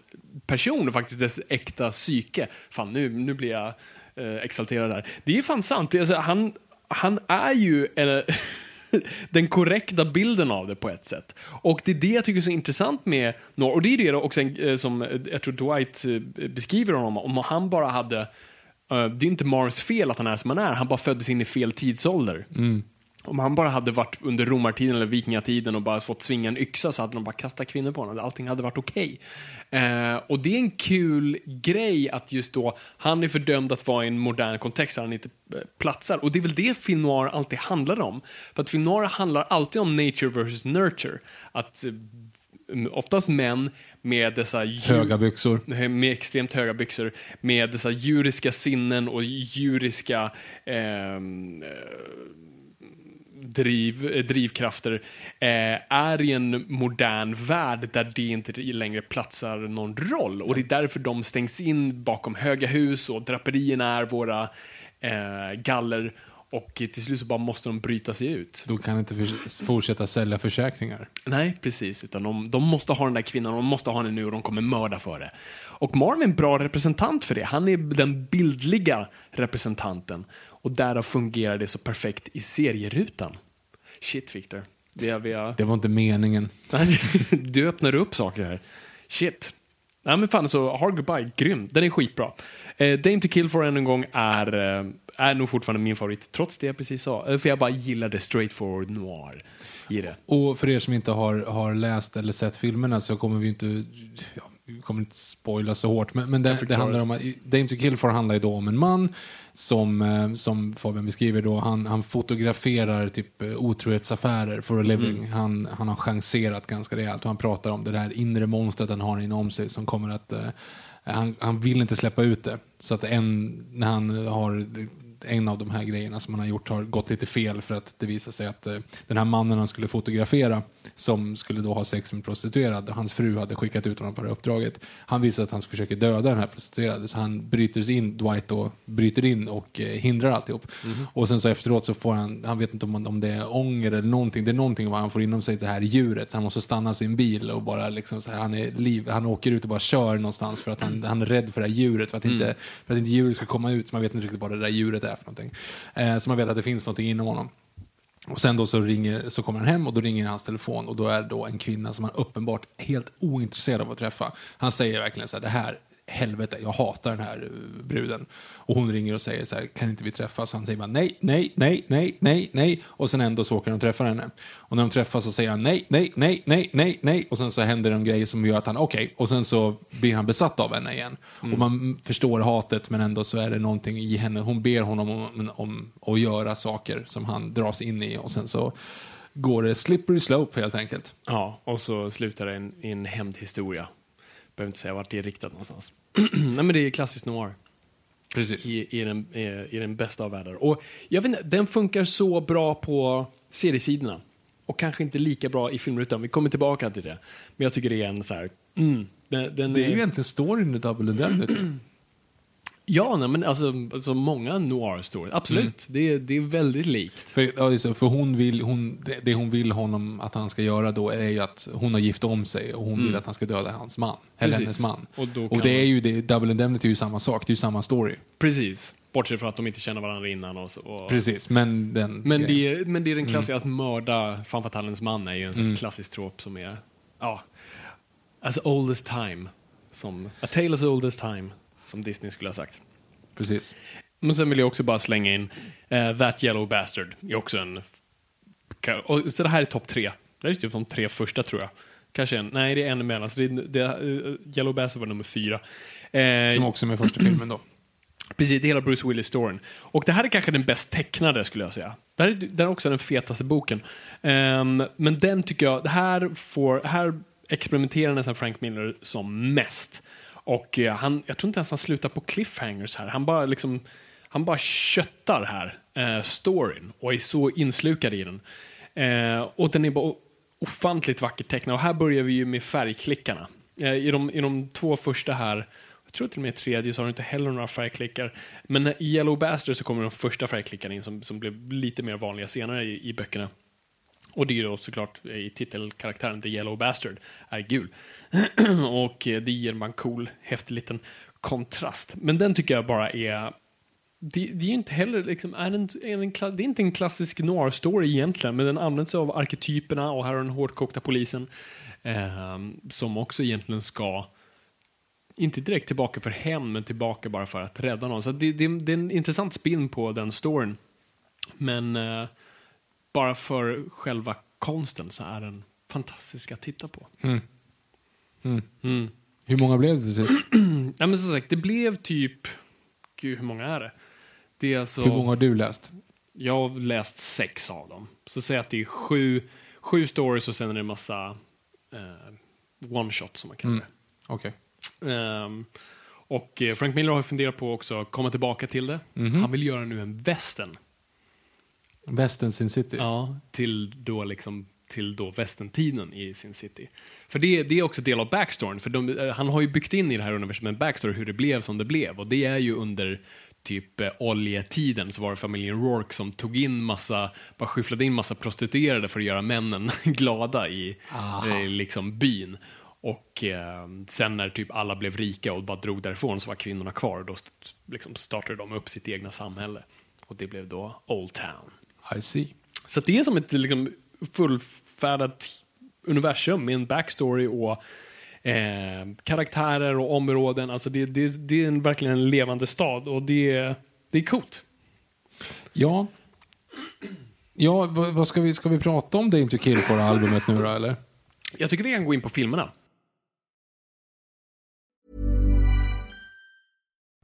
person och faktiskt dess äkta psyke. Fan, nu, nu blir jag eh, exalterad där. Det är fan sant. Alltså, han, han är ju en, den korrekta bilden av det på ett sätt. Och det är det jag tycker är så intressant med Noir. Och det är det också eh, som eh, jag tror Dwight eh, beskriver honom, om han bara hade det är inte Mars fel att han är som han är, han bara föddes in i fel tidsålder. Mm. Om han bara hade varit under romartiden eller vikingatiden och bara fått svinga en yxa så hade de bara kastat kvinnor på honom. Allting hade varit okej. Eh, och det är en kul grej att just då, han är fördömd att vara i en modern kontext där han inte eh, platsar. Och det är väl det film noir alltid handlar om. För att film noir handlar alltid om nature versus nurture. Att eh, oftast män med dessa djur- Höga byxor. med extremt höga byxor, med dessa djuriska sinnen och djuriska ehm, eh, driv, eh, drivkrafter eh, är i en modern värld där det inte längre platsar någon roll. Och det är därför de stängs in bakom höga hus och draperierna är våra eh, galler och till slut så bara måste de bryta sig ut. Då kan inte fortsätta sälja försäkringar. Nej, precis. Utan de, de måste ha den där kvinnan, de måste ha henne nu och de kommer mörda för det. Och Marv är en bra representant för det. Han är den bildliga representanten. Och därav fungerar det så perfekt i serierutan. Shit, Victor. Det är vi har... Det var inte meningen. du öppnar upp saker här. Shit. Nej men fan så, Hard Goodbye, grym. Den är skitbra. Eh, Dame to Kill for än en gång är, eh, är nog fortfarande min favorit, trots det jag precis sa. Eh, För jag bara gillar det straightforward noir i det. Och för er som inte har, har läst eller sett filmerna så kommer vi inte, ja, kommer inte spoila så hårt. Men, men det, det handlar om att Dame to Kill for handlar ju då om en man som, eh, som Fabian beskriver då, han, han fotograferar typ eh, otrohetsaffärer for a living. Han, han har chanserat ganska rejält och han pratar om det där inre monstret han har inom sig som kommer att eh, han, han vill inte släppa ut det. Så att en, när han har en av de här grejerna som han har gjort har gått lite fel för att det visar sig att eh, den här mannen han skulle fotografera som skulle då ha sex med prostituerad, hans fru hade skickat ut honom på det här uppdraget. Han visar att han försöker döda den här prostituerade så han bryter in, Dwight då, bryter in och eh, hindrar alltihop. Och sen så efteråt så får han, han vet inte om, om det är ånger eller någonting, det är någonting vad han får inom sig det här djuret så han måste stanna sin bil och bara liksom så här, han är liv, han åker ut och bara kör någonstans för att han, han är rädd för det här djuret för att, inte, för att inte djuret ska komma ut så man vet inte riktigt vad det där djuret är för någonting. Eh, så man vet att det finns någonting inom honom. Och sen då så, ringer, så kommer han hem och då ringer hans telefon och då är det då en kvinna som han uppenbart helt ointresserad av att träffa. Han säger verkligen så här, det här, helvete, jag hatar den här eh, bruden. Och hon ringer och säger så här, kan inte vi träffas? Och han säger bara nej, nej, nej, nej, nej, nej. Och sen ändå så åker de och träffar henne. Och när de träffas så säger han nej, nej, nej, nej, nej, nej. Och sen så händer det en grej som gör att han, okej. Och sen så blir han besatt av henne igen. Och man förstår hatet men ändå så är det någonting i henne. Hon ber honom om, om att göra saker som han dras in i. Och sen så går det slippery slope helt enkelt. Ja, och så slutar det i en, i en hämndhistoria. Behöver inte säga vart det är riktat någonstans. Nej, men det är klassisk noir. Precis. I, i, den, i, den bästa av världar. Och jag vet inte, den funkar så bra på seriesidorna. Och kanske inte lika bra i filmrutan. Vi kommer tillbaka till det. Men jag tycker det är en så här... Mm, den, den Det är ju egentligen storyn i Double Indemnity. Ja, nej, men alltså, alltså många noir stories. Absolut. Det, är, det är väldigt likt. För, det, för hon vill, hon, det, det hon vill honom att han ska göra då är ju att hon har gift om sig och hon vill att han ska döda hans man. Eller Precis. hennes man. Och Och, det är ju det, Double Indemnity är ju samma sak, det är ju samma story. Precis. Bortsett från att de inte känner varandra innan. Och, och Precis, men den... men, det är, men det är den klassiska, att mörda fan fatalens man är ju en sån Mm. klassisk trop som är, ja, as old as time. Som, a tale as old as time, som Disney skulle ha sagt. Precis. Men sen vill jag också bara slänga in eh, That Yellow Bastard. är också en... Och, så det här är topp tre. Det är typ de tre första tror jag. Kanske en, nej det är en emellan. Så det, det, eh, Yellow Bastard var nummer fyra. Eh, Som också är med första filmen då. Precis, det är hela Bruce Willis-storyn. Och det här är kanske den bäst tecknade, skulle jag säga. Det här är, det här är också den fetaste boken. Ehm, men den tycker jag, det här, får, här experimenterar nästan Frank Miller som mest. Och eh, han, jag tror inte ens han slutar på cliffhangers här. Han bara liksom, han bara köttar här, eh, storyn, och är så inslukad i den. Eh, och den är bara ofantligt vackert tecknad. Och här börjar vi ju med färgklickarna. Eh, i, de, I de två första här, jag tror till och med i tredje så har du inte heller några färgklickar. Men i Yellow Bastard så kommer de första färgklickarna in som, som blev lite mer vanliga senare i, i böckerna. Och det är ju då såklart eh, i titelkaraktären The Yellow Bastard är gul. och eh, det ger man cool, häftig liten kontrast. Men den tycker jag bara är det, det är ju inte heller liksom, är en, är en, det är inte en klassisk noir-story egentligen, men den används sig av arketyperna och här har den hårdkokta polisen eh, som också egentligen ska inte direkt tillbaka för hem, men tillbaka bara för att rädda någon. Så det, det, det är en intressant spin på den storyn. Men eh, bara för själva konsten så är den fantastisk att titta på. Mm. Hur många blev det sist? Ja, men som sagt, det blev typ... Gud, hur många är det? Det är alltså... Hur många har du läst? Jag har läst sex av dem. Så säg att det är sju, sju stories och sen är det en massa eh, one-shot som man kallar det. Okej. Ehm, och eh, Frank Miller har funderat på också att komma tillbaka till det. Han vill göra nu en western. Western Sin City. Ja, till då liksom till då västern-tiden i Sin City. För det, det är också del av backstoryn, för de, eh, han har ju byggt in i det här universumet en backstory hur det blev som det blev och det är ju under typ eh, oljetiden så var det familjen Rourke som tog in massa, bara skyfflade in massa prostituerade för att göra männen glada i eh, liksom byn. Och eh, sen när typ alla blev rika och bara drog därifrån så var kvinnorna kvar och då liksom startade de upp sitt egna samhälle. Och det blev då Old Town. I see. Så det är som ett liksom, fullfärdat universum med en backstory och eh, karaktärer och områden. Alltså det, det, det är en, verkligen en levande stad och det, det är coolt. Ja. Ja, vad, vad ska vi, ska vi prata om Dame to Kill for albumet nu då, eller? Jag tycker vi kan gå in på filmerna.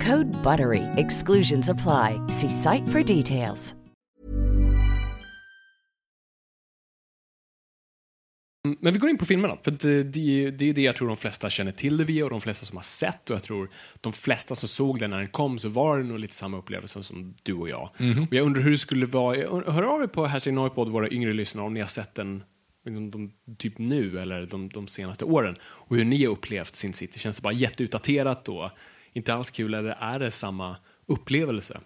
Code BUTTERY. Exclusions apply. See site for details. Men vi går in på filmerna, för eh, det, det är det jag tror de flesta känner till det via och de flesta som har sett och jag tror de flesta som såg den när den kom så var det nog lite samma upplevelse som du och jag. Och jag undrar hur det skulle vara, hör av er på Hashtag Noipod, våra yngre lyssnare, om ni har sett den liksom, de, typ nu eller de, de senaste åren och hur ni har upplevt Sin City. Känns det bara jätteutdaterat och inte alls kul eller är det samma upplevelse.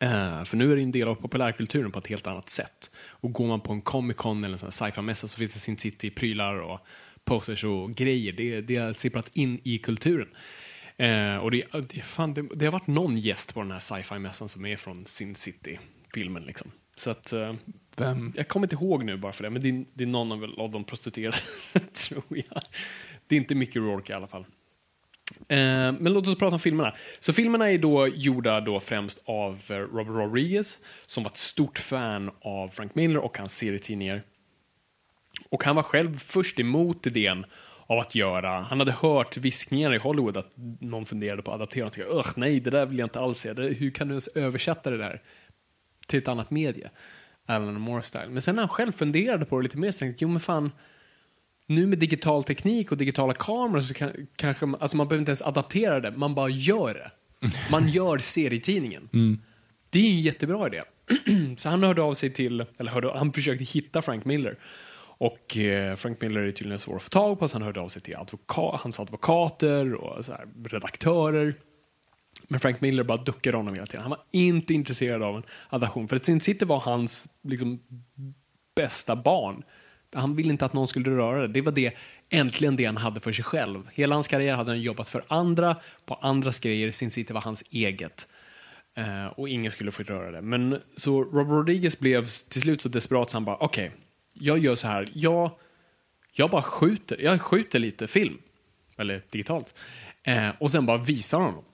Eh, för nu är det en del av populärkulturen på ett helt annat sätt. Och går man på en Comic Con eller en sci-fi-mässa så finns det Sin City-prylar och posters och grejer. Det, det har sipprat in i kulturen. Eh, och det, det, fan, det, det har varit någon gäst på den här sci-fi-mässan som är från Sin City-filmen. Liksom. Så att, eh, Vem? jag kommer inte ihåg nu bara för det, men det, är- det är någon av, av de prostituerade, tror jag. Det är inte Mickey Rourke i alla fall. Eh, men låt oss prata om filmerna. Så filmerna är då gjorda då främst av eh, Robert Rodriguez, som var ett stort fan av Frank Miller och hans serietidningar. Och han var själv först emot idén av att göra, han hade hört viskningar i Hollywood att någon funderade på att adaptera och tänkte, nej, det där vill jag inte alls se. Hur kan du ens översätta det där till ett annat medie? Alan Moore-style. Men sen när han själv funderade på det lite mer så tänkte jag, jo men fan, nu med digital teknik och digitala kameror så kan, kanske man, alltså man behöver inte ens adaptera det, man bara gör det. Man gör serietidningen. Det är en jättebra idé. så han hörde av sig till, eller hörde, han försökte hitta Frank Miller. Och eh, Frank Miller är tydligen svår att få tag på, så han hörde av sig till advoka, hans advokater och här, redaktörer. Men Frank Miller bara duckade honom hela tiden. Han var inte intresserad av en adaption. För att Sin City var hans liksom, bästa barn. Han ville inte att någon skulle röra det. Det var det, äntligen det han hade för sig själv. Hela hans karriär hade han jobbat för andra, på andras grejer. Sin City var hans eget. Eh, och ingen skulle få röra det. Men så Robert Rodriguez blev till slut så desperat så han bara, okej, jag gör så här. Jag, jag bara skjuter, jag skjuter lite film. Eller digitalt. Eh, och sen bara visar honom.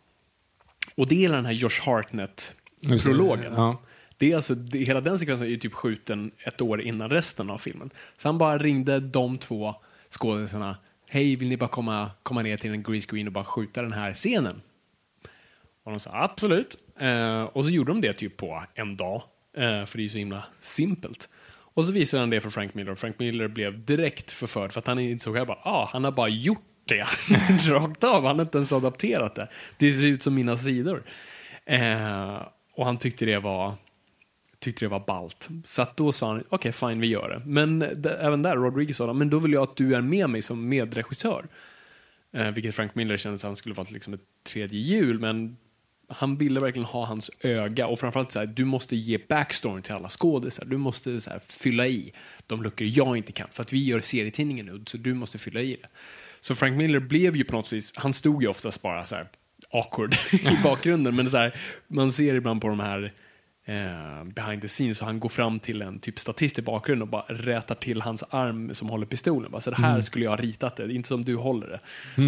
Och det är den här Josh Hartnett-prologen. Ja. Det är alltså, det, hela den sekvensen är ju typ skjuten ett år innan resten av filmen. Så han bara ringde de två skådisarna. Hej, vill ni bara komma, komma ner till en green screen och bara skjuta den här scenen? Och de sa absolut. Eh, och så gjorde de det typ på en dag. Eh, för det är ju så himla simpelt. Och så visade han det för Frank Miller och Frank Miller blev direkt förförd för att han insåg att ah, han har bara gjort det rakt av. Han har inte ens adapterat det. Det ser ut som mina sidor. Eh, och han tyckte det var tyckte det var balt. Så att då sa han, okej fine vi gör det. Men även där, Rodriguez sa, men då vill jag att du är med mig som medregissör. Eh, vilket Frank Miller kände att han skulle vara liksom ett tredje hjul, men han ville verkligen ha hans öga och framförallt så här, du måste ge backstory till alla skådisar. Du måste så här, fylla i de luckor jag inte kan. För att vi gör serietidningen nu, så du måste fylla i det. Så Frank Miller blev ju på något vis, han stod ju oftast bara så här awkward i bakgrunden, men så här, man ser ibland på de här eh, behind the scenes och han går fram till en typ statist i bakgrunden och bara rätar till hans arm som håller pistolen. Bara, så det här skulle jag ha ritat det, inte som du håller det.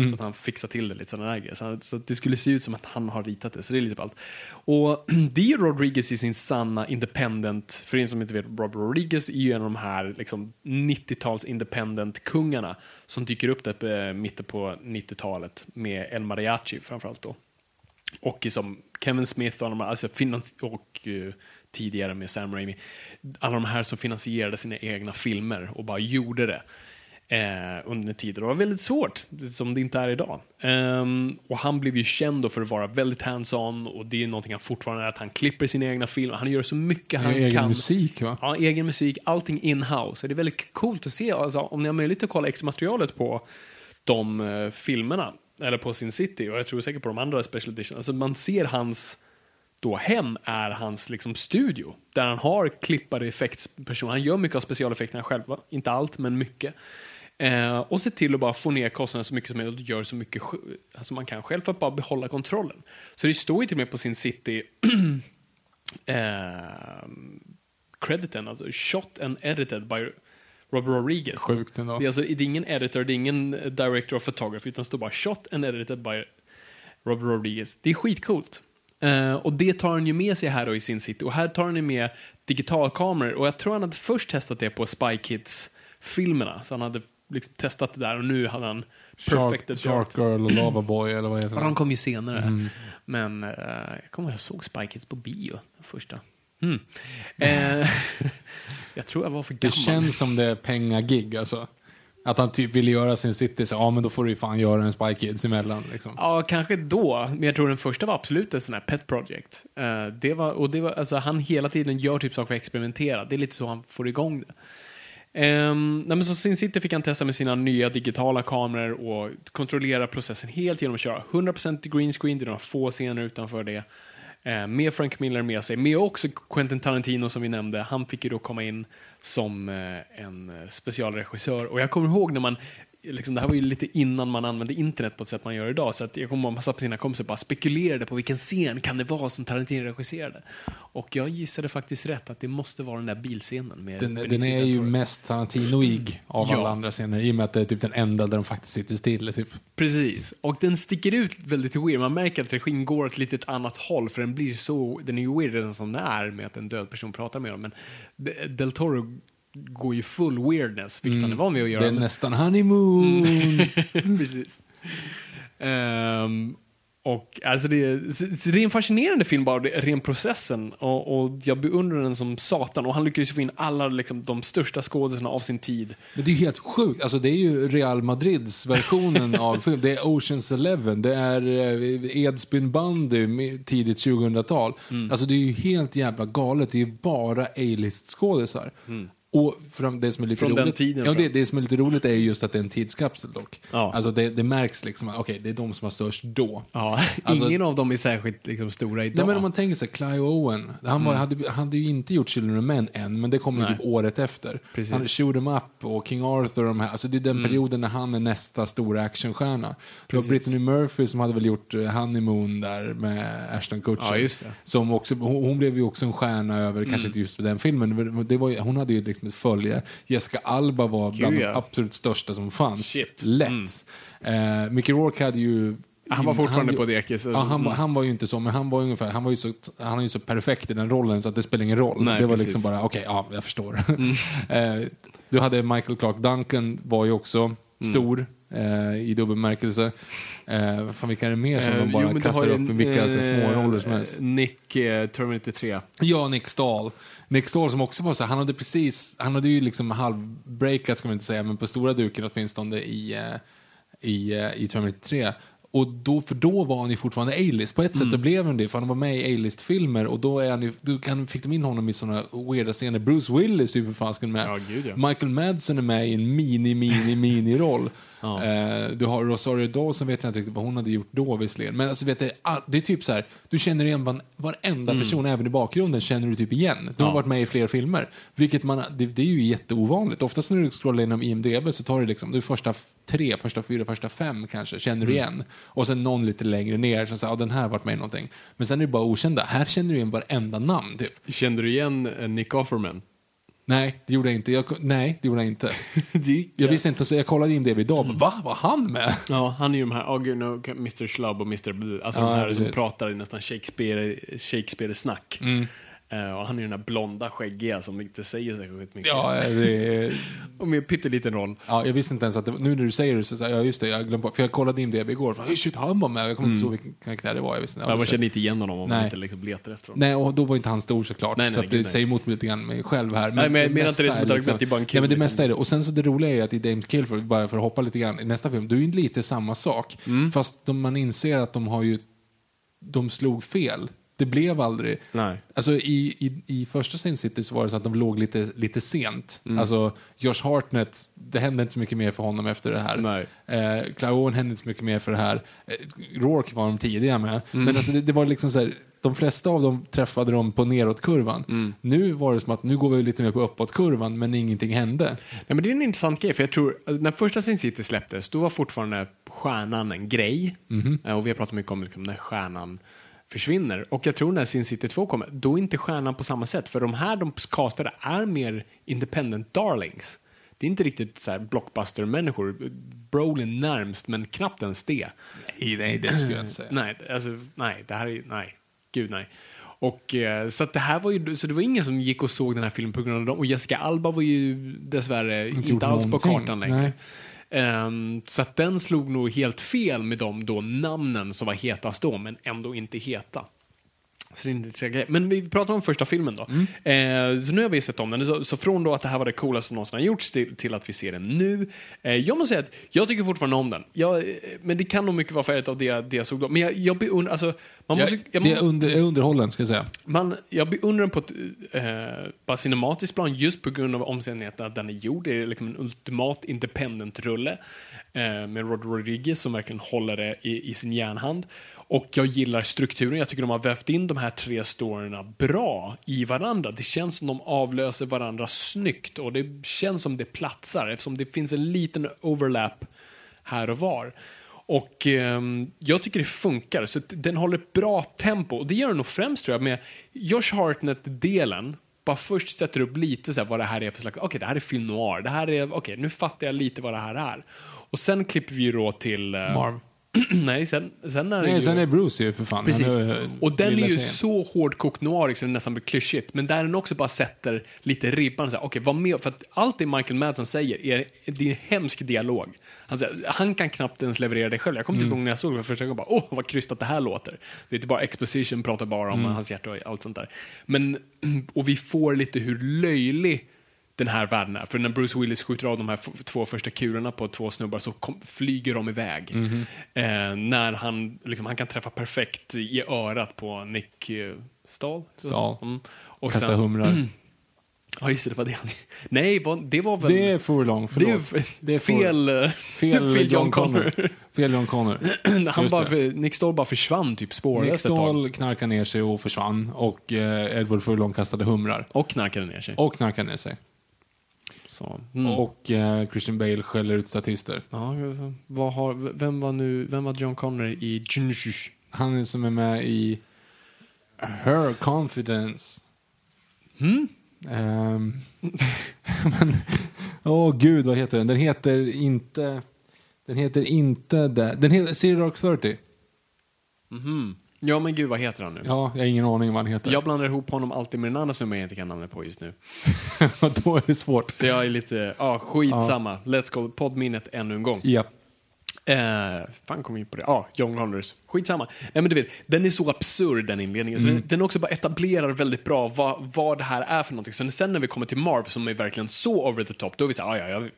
Så att han fixar till det lite sådana där grejer. Så, han- så att det skulle se ut som att han har ritat det, så det är lite ballt. Och det är Rodriguez i sin sanna independent, för er som inte vet, Robert Rodriguez är ju en av de här liksom, 90-tals independent-kungarna som dyker upp där eh, mitten på 90-talet med El Mariachi framförallt då. Och som Kevin Smith och, de, alltså finans- och eh, tidigare med Sam Raimi. Alla de här som finansierade sina egna filmer och bara gjorde det eh, under en tid. Och det var väldigt svårt, som det inte är idag. Ehm, och han blev ju känd för att vara väldigt hands-on och det är någonting han fortfarande är, att han klipper sina egna filmer. Han gör så mycket han Egen kan. musik va? Ja, egen musik, allting in-house. Det är väldigt coolt att se, alltså, om ni har möjlighet att kolla X-materialet på de eh, filmerna, eller på Sin City, och jag tror säkert på de andra special edition. Alltså man ser hans då hem är hans liksom studio, där han har klippare effektspersoner. Han gör mycket av specialeffekterna själv, inte allt, men mycket. Eh, och se till att bara få ner kostnaderna så mycket som möjligt och gör så mycket som alltså man kan själv för att bara behålla kontrollen. Så det står ju till och med på Sin City eh, crediten, alltså shot and edited by Robert Rodriguez. Sjukt ändå. Det är, alltså, det är ingen editor, det är ingen director of photography, utan det står bara shot and edited by Robert Rodriguez. Det är skitcoolt. Eh, och det tar han ju med sig här då i sin city. Och här tar han ju med digitalkameror. Och jag tror han hade först testat det på Spy Kids-filmerna. Så han hade liksom testat det där och nu hade han perfected Shark, Shark Girl och Lava Boy eller vad heter Ja, de det? kom ju senare. Mm. Men eh, jag kommer ihåg jag såg Spy Kids på bio, den första. Hmm. Eh, jag tror jag var för Det gammal. känns som det är pengagig alltså. Att han typ ville göra sin city, så ja men då får du ju fan göra en Spy Kids emellan liksom. Ja, kanske då. Men jag tror den första var absolut en sån här pet project. Eh, det var, och det var, alltså, han hela tiden gör typ saker för att experimentera. Det är lite så han får igång det. Um, nej men så Sin City fick han testa med sina nya digitala kameror och kontrollera processen helt genom att köra 100% green screen, det är några få scener utanför det. Eh, med Frank Miller med sig, med också Quentin Tarantino som vi nämnde. Han fick ju då komma in som eh, en eh, specialregissör. Och jag kommer ihåg när man Liksom, det här var ju lite innan man använde internet på ett sätt man gör idag. Så att jag kommer ihåg att man satt på sina kompisar och bara spekulerade på vilken scen kan det vara som Tarantino regisserade. Och jag gissade faktiskt rätt att det måste vara den där bilscenen. Med Den, den är ju mest Tarantinoig av Ja. alla andra scener i och med att det är typ den enda där de faktiskt sitter still. Typ. Precis, och den sticker ut väldigt weird. Man märker att regin går åt ett litet annat håll för den blir så, den är ju weird redan som den är med att en död person pratar med dem. Men De- Del Toro går ju full weirdness, vilket han är van vid att göra. Det är nästan honeymoon. Precis. Ehm, och alltså det, så, det är en fascinerande film bara, det- ren processen. Och, och jag beundrar den som satan. Och han lyckades ju få in alla liksom, de största skådespelarna av sin tid. Men det är helt sjukt. Alltså, det är ju Real Madrids versionen av film. Det är Oceans Eleven, det är eh, Edsbyn bandy tidigt 2000-tal. Mm. Alltså det är ju helt jävla galet. Det är ju bara A-list skådisar. Och från det som är lite Mm. Från den roligt, tiden ja, det, det som är lite roligt är ju just att det är en tidskapsel dock. Ja. Alltså det, det märks liksom, okej, det är de som var störst då. Ja, Alltså- ingen av dem är särskilt liksom, stora idag. Nej, men om man tänker sig Clive Owen, han var, hade, hade ju inte gjort Children of Men än, men det kommer ju Mm. Typ året efter. Precis. Mm. Han Shoot 'em Up och King Arthur och de här, alltså det är den perioden när han är nästa stora actionstjärna. Det var. Brittany Murphy som hade väl gjort eh, Honeymoon där med Ashton Kutcher. Ja. Som också, hon, hon blev ju också en stjärna över, Mm. kanske inte just för den filmen, men det var, hon hade ju liksom följe. Jessica Alba var bland Gud, ja. de absolut största som fanns. Shit. Lätt. Eh, Mickey Rourke hade ju Han var fortfarande han- på dekis. Ja, han, var- Mm. han var ju inte så, men han var ungefär, han var ju så, han var ju så perfekt i den rollen så att det spelar ingen roll. Nej, det var precis. liksom bara, okej, ja, jag förstår. Mm. eh, du hade Michael Clark Duncan, var ju också Mm. stor eh, i dubbel bemärkelse. Eh, fan, vilka är det mer som Eh, de bara jo, kastar upp i vilka eh, små roller som helst? Nick, eh, Terminator 3. Ja, Nick Stahl. Nick Stahl som också var så han hade precis, han hade ju liksom halvbreakat ska man inte säga, men på stora duken åtminstone i, eh, i, eh, i Terminator 3. Och då, för då var han ju fortfarande A-list. På ett sätt Mm. så blev han det, för han var med i A-list-filmer och då, är han ju, då kan, fick de in honom i såna weirda scener. Bruce Willis är ju för fasken med. Ja, gud, ja. Michael Madsen är med i en mini, mini, mini-roll. Ja. Eh, du har Rosario Dawson, vet jag inte riktigt vad hon hade gjort då visserligen. Men alltså, vet du, all- det är typ så här, du känner igen var, varenda person, även i bakgrunden, känner du typ igen. De har Mm. Ja. varit med i fler filmer. Vilket man, det, det är ju jätteovanligt. Oftast när du scrollar igenom IMDB så tar det liksom, du första tre, första fyra, första fem kanske, känner Mm. du igen. Och sen någon lite längre ner som säger, ja den här har varit med i någonting. Men sen är det bara okända. Här känner du igen varenda namn typ. Kände du igen eh, Nick Offerman? Nej, det gjorde jag inte. Jag, nej, det gjorde jag inte. Det- Jag visste inte, så jag kollade IMDB idag. Mm. Va? Var han med? Ja, han är ju de här, oh, gud, no, Mr. Schlub och Mr. Blue. Alltså Ja, de här som precis. pratar i nästan Shakespeare, Shakespeare-snack. Mm. Eh, och han är ju den där blonda skäggiga som inte säger särskilt mycket. Ja, det är... Och med pytteliten roll. Ja, jag visste inte ens att det, nu när du säger det så jag, ja just det, jag glömde för jag kollade IMDB igår, hey, shit han var med, jag kommer inte ihåg vilken karaktär det var, jag visste. Ja, man så- känner inte igen honom om man Nej. inte liksom letar efter honom. Nej, och då var inte han stor såklart, Nej, nej, så att gud, det nej. säger emot mig lite grann mig själv här. Nej, men jag menar inte det som ett argument, det är bara en kul Nej, men det mesta är det. Och sen så det roliga är att i James Kilford, bara för att hoppa lite grann, i nästa film, det är ju lite samma sak. Mm. Fast de, man inser att de har ju, de slog fel. Det blev aldrig... Nej. Alltså i, i, i första Sin City så var det så att de låg lite, lite sent. Mm. Alltså Josh Hartnett, det hände inte så mycket mer för honom efter det här. Nej. Eh, Clive Owen hände inte så mycket mer för det här. Eh, Rourke var de tidiga med. Mm. Men alltså det, det var liksom så här, de flesta av dem träffade dem på nedåtkurvan. Mm. Nu var det som att nu går vi lite mer på uppåtkurvan men ingenting hände. Nej, men det är en intressant grej, för jag tror, alltså, när första Sin City släpptes, då var fortfarande stjärnan en grej. Eh, Och vi har pratat mycket om liksom, när stjärnan försvinner. Och jag tror när Sin City 2 kommer, då är inte stjärnan på samma sätt. För de här de castade är mer independent darlings. Det är inte riktigt så här blockbuster-människor. Brolin närmst, men knappt ens det. Nej, nej det skulle jag inte säga. Nej, alltså, nej, det här är, nej, gud nej. Och, eh, så att det här var ju, så det var ingen som gick och såg den här filmen på grund av dem. Och Jessica Alba var ju dessvärre inte, gjort alls på någonting, kartan längre. nej. Um, så att den slog nog helt fel med de då namnen som var hetast då, men ändå inte heta. Men vi pratar om första filmen då. Eh, så nu har vi sett om den. Så, så från då att det här var det coolaste som någonsin har gjorts till, till att vi ser den nu. Eh, jag måste säga att jag tycker fortfarande om den. Jag, eh, men det kan nog mycket vara färdigt av det, det jag såg då. Men jag, jag beundrar, alltså, man måste, Jag, jag, det är under, är underhållen, ska jag säga. man, jag beundrar den på ett eh, bara cinematiskt plan just på grund av omständigheterna att den är gjord. Det är liksom en ultimat independent-rulle eh, med Rod Rodriguez som verkligen håller det i, i sin järnhand. Och jag gillar strukturen. Jag tycker de har vävt in de här tre storyna bra i varandra. Det känns som de avlöser varandra snyggt och det känns som det platsar eftersom det finns en liten overlap här och var. Och eh, jag tycker det funkar, så den håller ett bra tempo. Och det gör den nog främst tror jag med Josh Hartnett-delen. Bara först sätter upp lite så här, vad det här är för slags, okej det här är film noir, det här är, okej nu fattar jag lite vad det här är. Och sen klipper vi ju då till... eh, Marv. nej, sen, sen är det Nej, ju... sen är Bruce ju för fan. Precis. Han är, Och den är ju tjejen. så hårdkokt noir så det nästan blir klyschigt. Men där den också bara sätter lite ribban. Okej, vad med? För att allt det Michael Madsen säger är, det är en hemsk dialog. Han, säger, han kan knappt ens leverera det själv. Jag kommer Mm. inte ihåg när jag såg det för första gången bara, åh vad krystat det här låter. Det är inte bara exposition, pratar bara Mm. om hans hjärta och allt sånt där. Men, och vi får lite hur löjlig den här världen är. För när Bruce Willis skjuter av de här två första kulorna på två snubbar så kom, flyger de iväg. Mhm. Eh, när han, liksom, han kan träffa perfekt i örat på Nick eh, Stahl. Stahl. Mm. Och Kasta sen, humrar. ja, just det, det var det. Nej, det var väl... Det är for long, det är förlåt. Det är fel, eh, Fel, fel John Connor. Fel John Connor. han Just bara, det. Nick Stahl bara försvann typ Nick spårlöst ett tag. Stahl knarkade ner sig och försvann. Och eh, Edward Furlong kastade humrar. Och knarkade ner sig. Och knarkade ner sig. Så. Mm. Och eh, Christian Bale skäller ut statister. Ja, vad har, vem var nu, vem var John Connor i Junjush? Han är som är med i Her Confidence. Mm? Ehm, men, åh gud, vad heter den? Den heter inte... Den heter inte det. Den heter Zero Dark 30. Mhm. Ja, men gud, vad heter han nu? Ja, jag har ingen aning vad han heter. Jag blandar ihop honom alltid med en annan som jag inte kan namnet på just nu. Då är det svårt. Så jag är lite, ja, skitsamma. Let's go, poddminnet ännu en gång. Ja. Eh, fan kom jag in på det? Ja, John Connors. Skitsamma. Nej, men du vet, den är så absurd den inledningen. Så den, den också bara etablerar väldigt bra vad, vad det här är för någonting. Så sen när vi kommer till Marv som är verkligen så over the top, då är vi så här, ja, ja, ja,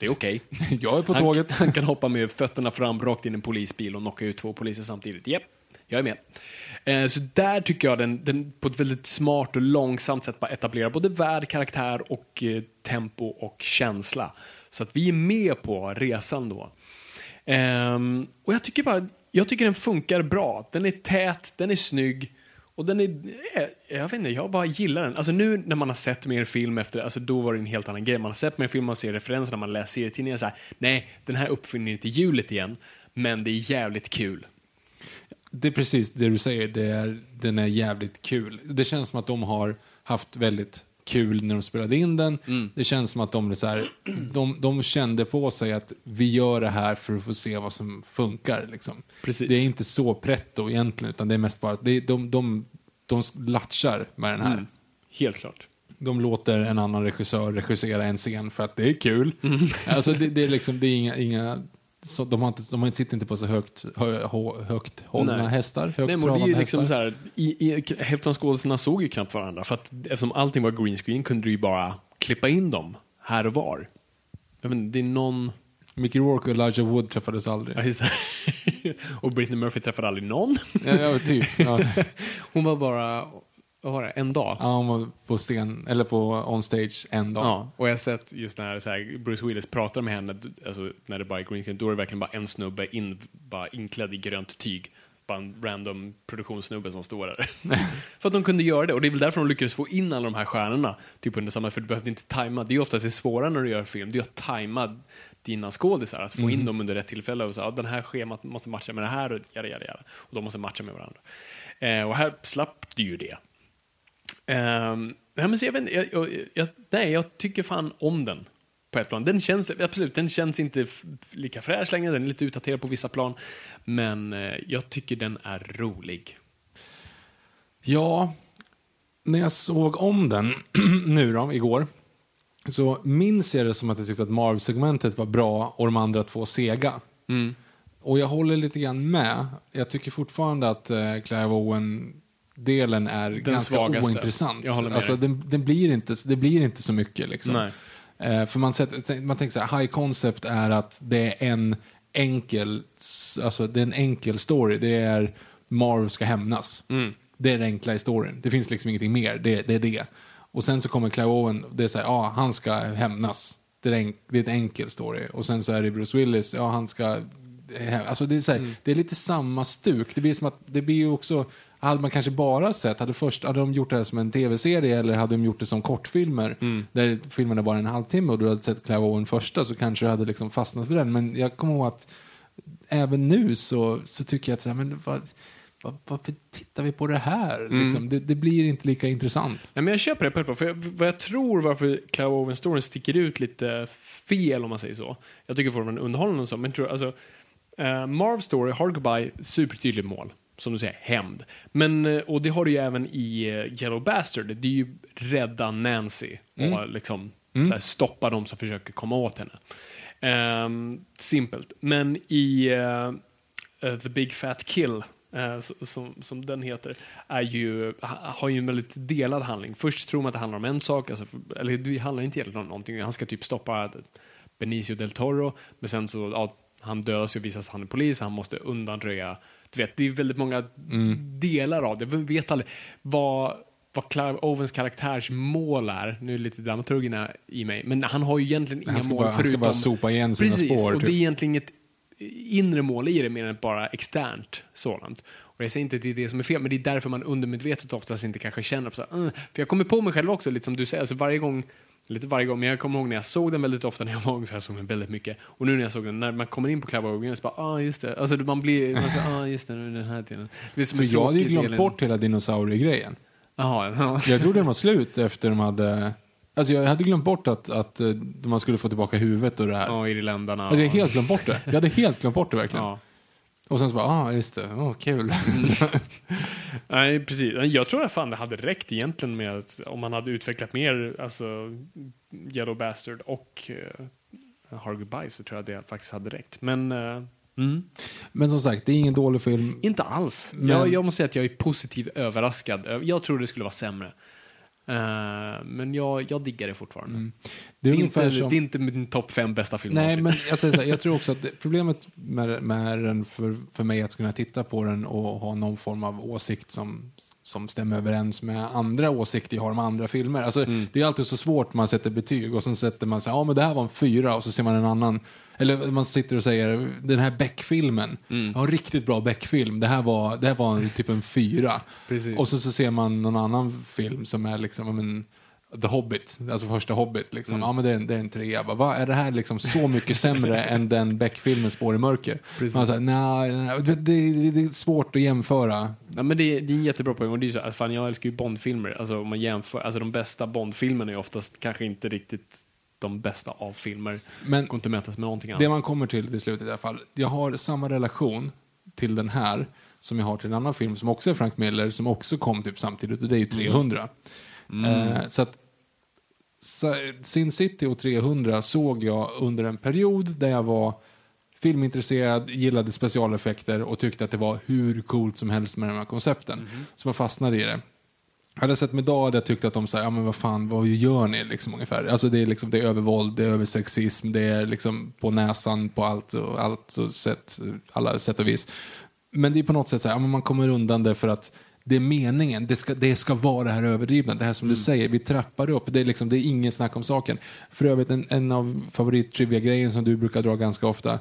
det är okej. Jag är på Han, tåget. han kan hoppa med fötterna fram rakt in i en polisbil och knocka ut två poliser samtidigt. Japp, jag är med. Eh, så där tycker jag den, den på ett väldigt smart och långsamt sätt bara etablerar både värld, karaktär och eh, tempo och känsla. Så att vi är med på resan då. Ehm, och jag tycker bara, jag tycker den funkar bra. Den är tät, den är snygg. Och den är, eh, jag vet inte, jag bara gillar den. Alltså nu när man har sett mer film efter, alltså då var det en helt annan grej. Man har sett mer film, man ser referenser, man läser serietidningar så här. Nej, den här uppfinner inte hjulet igen, men det är jävligt kul. Det är precis det du säger. Det är, den är jävligt kul. Det känns som att de har haft väldigt kul när de spelade in den. Mm. Det känns som att de, så här, de, de kände på sig att vi gör det här för att få se vad som funkar. Liksom. Precis. Det är inte så pretto egentligen, utan det är mest bara att det, de, de, de latchar med den här. Mm. Helt klart. De låter en annan regissör regissera en scen för att det är kul. Mm. Alltså det, det är liksom, det är inga, inga så de, har inte, de har inte- sitter inte på så högt, hö, högt hållna Nej. hästar. Högt Nej, men det är ju liksom så här, i, i, hälften av skådespelarna såg ju knappt varandra för att eftersom allting var green screen kunde du ju bara klippa in dem här och var. Jag inte, det är någon... Mickey Rourke och Elijah Wood träffades aldrig. Och Britney Murphy träffade aldrig någon. Ja, ja, typ. Ja. Hon var bara, vad var det, en dag? Ja, hon var på scen, eller på on stage en dag. Ja, och jag har sett just när så här, Bruce Willis pratar med henne, alltså, när det bara är green screen, då är det verkligen bara en snubbe in, bara inklädd i grönt tyg. Bara en random produktionssnubbe som står där. för att de kunde göra det, och det är väl därför de lyckades få in alla de här stjärnorna typ under samma, för du behövde inte tajma. Det är ju oftast det svåra när du gör film, det är att tajma dina skådisar, att få in dem under rätt tillfälle och så, ja, den här schemat måste matcha med det här och jada, jada, jada. Och de måste matcha med varandra. Eh, och här slapp du ju det. Um, nej, men så jag, vet, jag, jag, jag, nej, jag tycker fan om den på ett plan. Den känns, absolut, den känns inte lika fräsch längre, den är lite utdaterad på vissa plan. Men eh, jag tycker den är rolig. Ja, när jag såg om den nu då, igår, så minns jag det som att jag tyckte att Marv-segmentet var bra och de andra två sega. Och jag håller lite grann med. Jag tycker fortfarande att eh, Clive Owen delen är ganska svagaste. ointressant. Alltså, den, den blir inte, det blir inte så mycket liksom. Eh, för man, sätter, man tänker så här, high concept är att det är en enkel, alltså det är en enkel story. Det är Marv ska hämnas. Mm. Det är den enkla historien. Det finns liksom ingenting mer. Det, det är det. Och sen så kommer Clive Owen, det är så här, ja, han ska hämnas. Det är, en, det är ett enkel story. Och sen så är det Bruce Willis, ja, han ska... Alltså det är, så här, Mm. det är lite samma stuk. Det blir som att, det blir ju också... Hade man kanske bara sett, hade, först, hade de gjort det här som en tv-serie eller hade de gjort det som kortfilmer, Mm. där filmen är bara en halvtimme och du hade sett Clive Owen första så kanske du hade liksom fastnat för den. Men jag kommer ihåg att även nu så, så tycker jag att så här, men vad, vad, varför tittar vi på det här? Mm. Liksom, det, det blir inte lika intressant. Nej, men jag köper det på ett par, för jag, vad jag tror varför Clive Owen storyn sticker ut lite fel om man säger så. Jag tycker fortfarande underhållande och så, men tror, alltså, uh, Marv story, Hard Goodbye, supertydligt mål. Som du säger, hämnd. Men, eh, och det har du ju även i eh, Yellow Bastard. Det är ju rädda Nancy och liksom så här, stoppa de som försöker komma åt henne. Ehm, simpelt. Men i eh, The Big Fat Kill, s- som, som den heter, är ju, ha, har ju en väldigt delad handling. Först tror man att det handlar om en sak, alltså, eller det handlar inte egentligen om någonting. Han ska typ stoppa Benicio del Toro, men sen så, ja, han dödas och visas att han är polis, han måste undanröja, du vet, det är väldigt många delar av det. Vi vet aldrig vad vad Clive Owens karaktärs mål är, nu är det lite dramaturgerna i mig, men han har ju egentligen inga mål bara- han ska förutom... bara sopa igen sina Precis, spår, och typ. det är egentligen inget inre mål i det mer än bara externt sådant. Och jag säger inte att det är det som är fel, men det är därför man undermedvetet oftast inte kanske känner på så här, "Uh", För jag kommer på mig själv också, lite som du säger, alltså varje gång Lite varje gång, men jag kommer ihåg när jag såg den väldigt ofta när jag var ung, för jag såg den väldigt mycket. Och nu när jag såg den, när man kommer in på Clive Owen, så bara, ah just det. Alltså man blir, man säger, ah just det, nu den här tiden. Det som För jag hade ju glömt del- bort hela dinosauriegrejen. Jaha, ja. Jag trodde den var slut efter de hade... Alltså jag hade glömt bort att, att eh, man skulle få tillbaka huvudet och det här. Ja, irländarna. Alltså jag hade helt glömt bort det. Jag hade helt glömt bort det verkligen. Ja. Och sen så bara, ah just det, oh, kul. Nej, precis. Jag tror att fan det hade räckt egentligen med att om man hade utvecklat mer, alltså Yellow Bastard och uh, Hard Goodbye så tror jag det faktiskt hade räckt. Men eh, mm. Men som sagt, det är ingen dålig film. inte alls. Men- Jag, jag måste säga att jag är positivt överraskad. Jag tror det skulle vara sämre. Eh, men jag, jag diggar det fortfarande. Det Det, är är ungefär inte, som... det är inte min topp fem bästa film Nej, någonsin. men jag, säger så här, jag tror också att det, problemet med, med den för, för mig att kunna titta på den och ha någon form av åsikt som, som stämmer överens med andra åsikter jag har om andra filmer. Alltså, Det är alltid så svårt man sätter betyg och så sätter man så här, ja men det här var en fyra och så ser man en annan, eller man sitter och säger, den här Beck-filmen, ja riktigt bra Beck-film, det här var, det här var en, typ en fyra. Precis. Och så, så ser man någon annan film som är liksom, men, The Hobbit, alltså första Hobbit. Liksom. Mm. Ja, men det är, det är en trea. Bara, Va, är det här liksom så mycket sämre än den Beck-filmen Spår i mörker? Precis. Man säger, nej, nej, det, det, det är svårt att jämföra. Ja, men det, är- det är en jättebra poäng. Och det är så, fan, jag älskar ju Bondfilmer. Alltså, om man jämför, alltså, de bästa Bondfilmerna är oftast kanske inte riktigt de bästa av filmer. Men går inte mätas med någonting det annat. man kommer till till slut i alla fall. Jag har samma relation till den här som jag har till en annan film som också är Frank Miller, som också kom typ samtidigt, och det är ju 300. Eh, så att Sin City och 300 såg jag under en period där jag var filmintresserad, gillade specialeffekter och tyckte att det var hur coolt som helst med de här koncepten. Så man fastnade i det. Hade jag sett mig idag hade jag tyckt att de säger, ja men vad fan, vad gör ni liksom ungefär? Alltså det är liksom, det är övervåld, det är översexism, det är liksom på näsan på allt och allt och sätt, alla sätt och vis. Men det är på något sätt så här, ja, men man kommer undan det för att det är meningen, det ska, det ska vara det här överdrivna, det här som du säger, vi trappar upp, det är, liksom, det är ingen snack om saken. För övrigt, en, en av favorit-trivia-grejen som du brukar dra ganska ofta,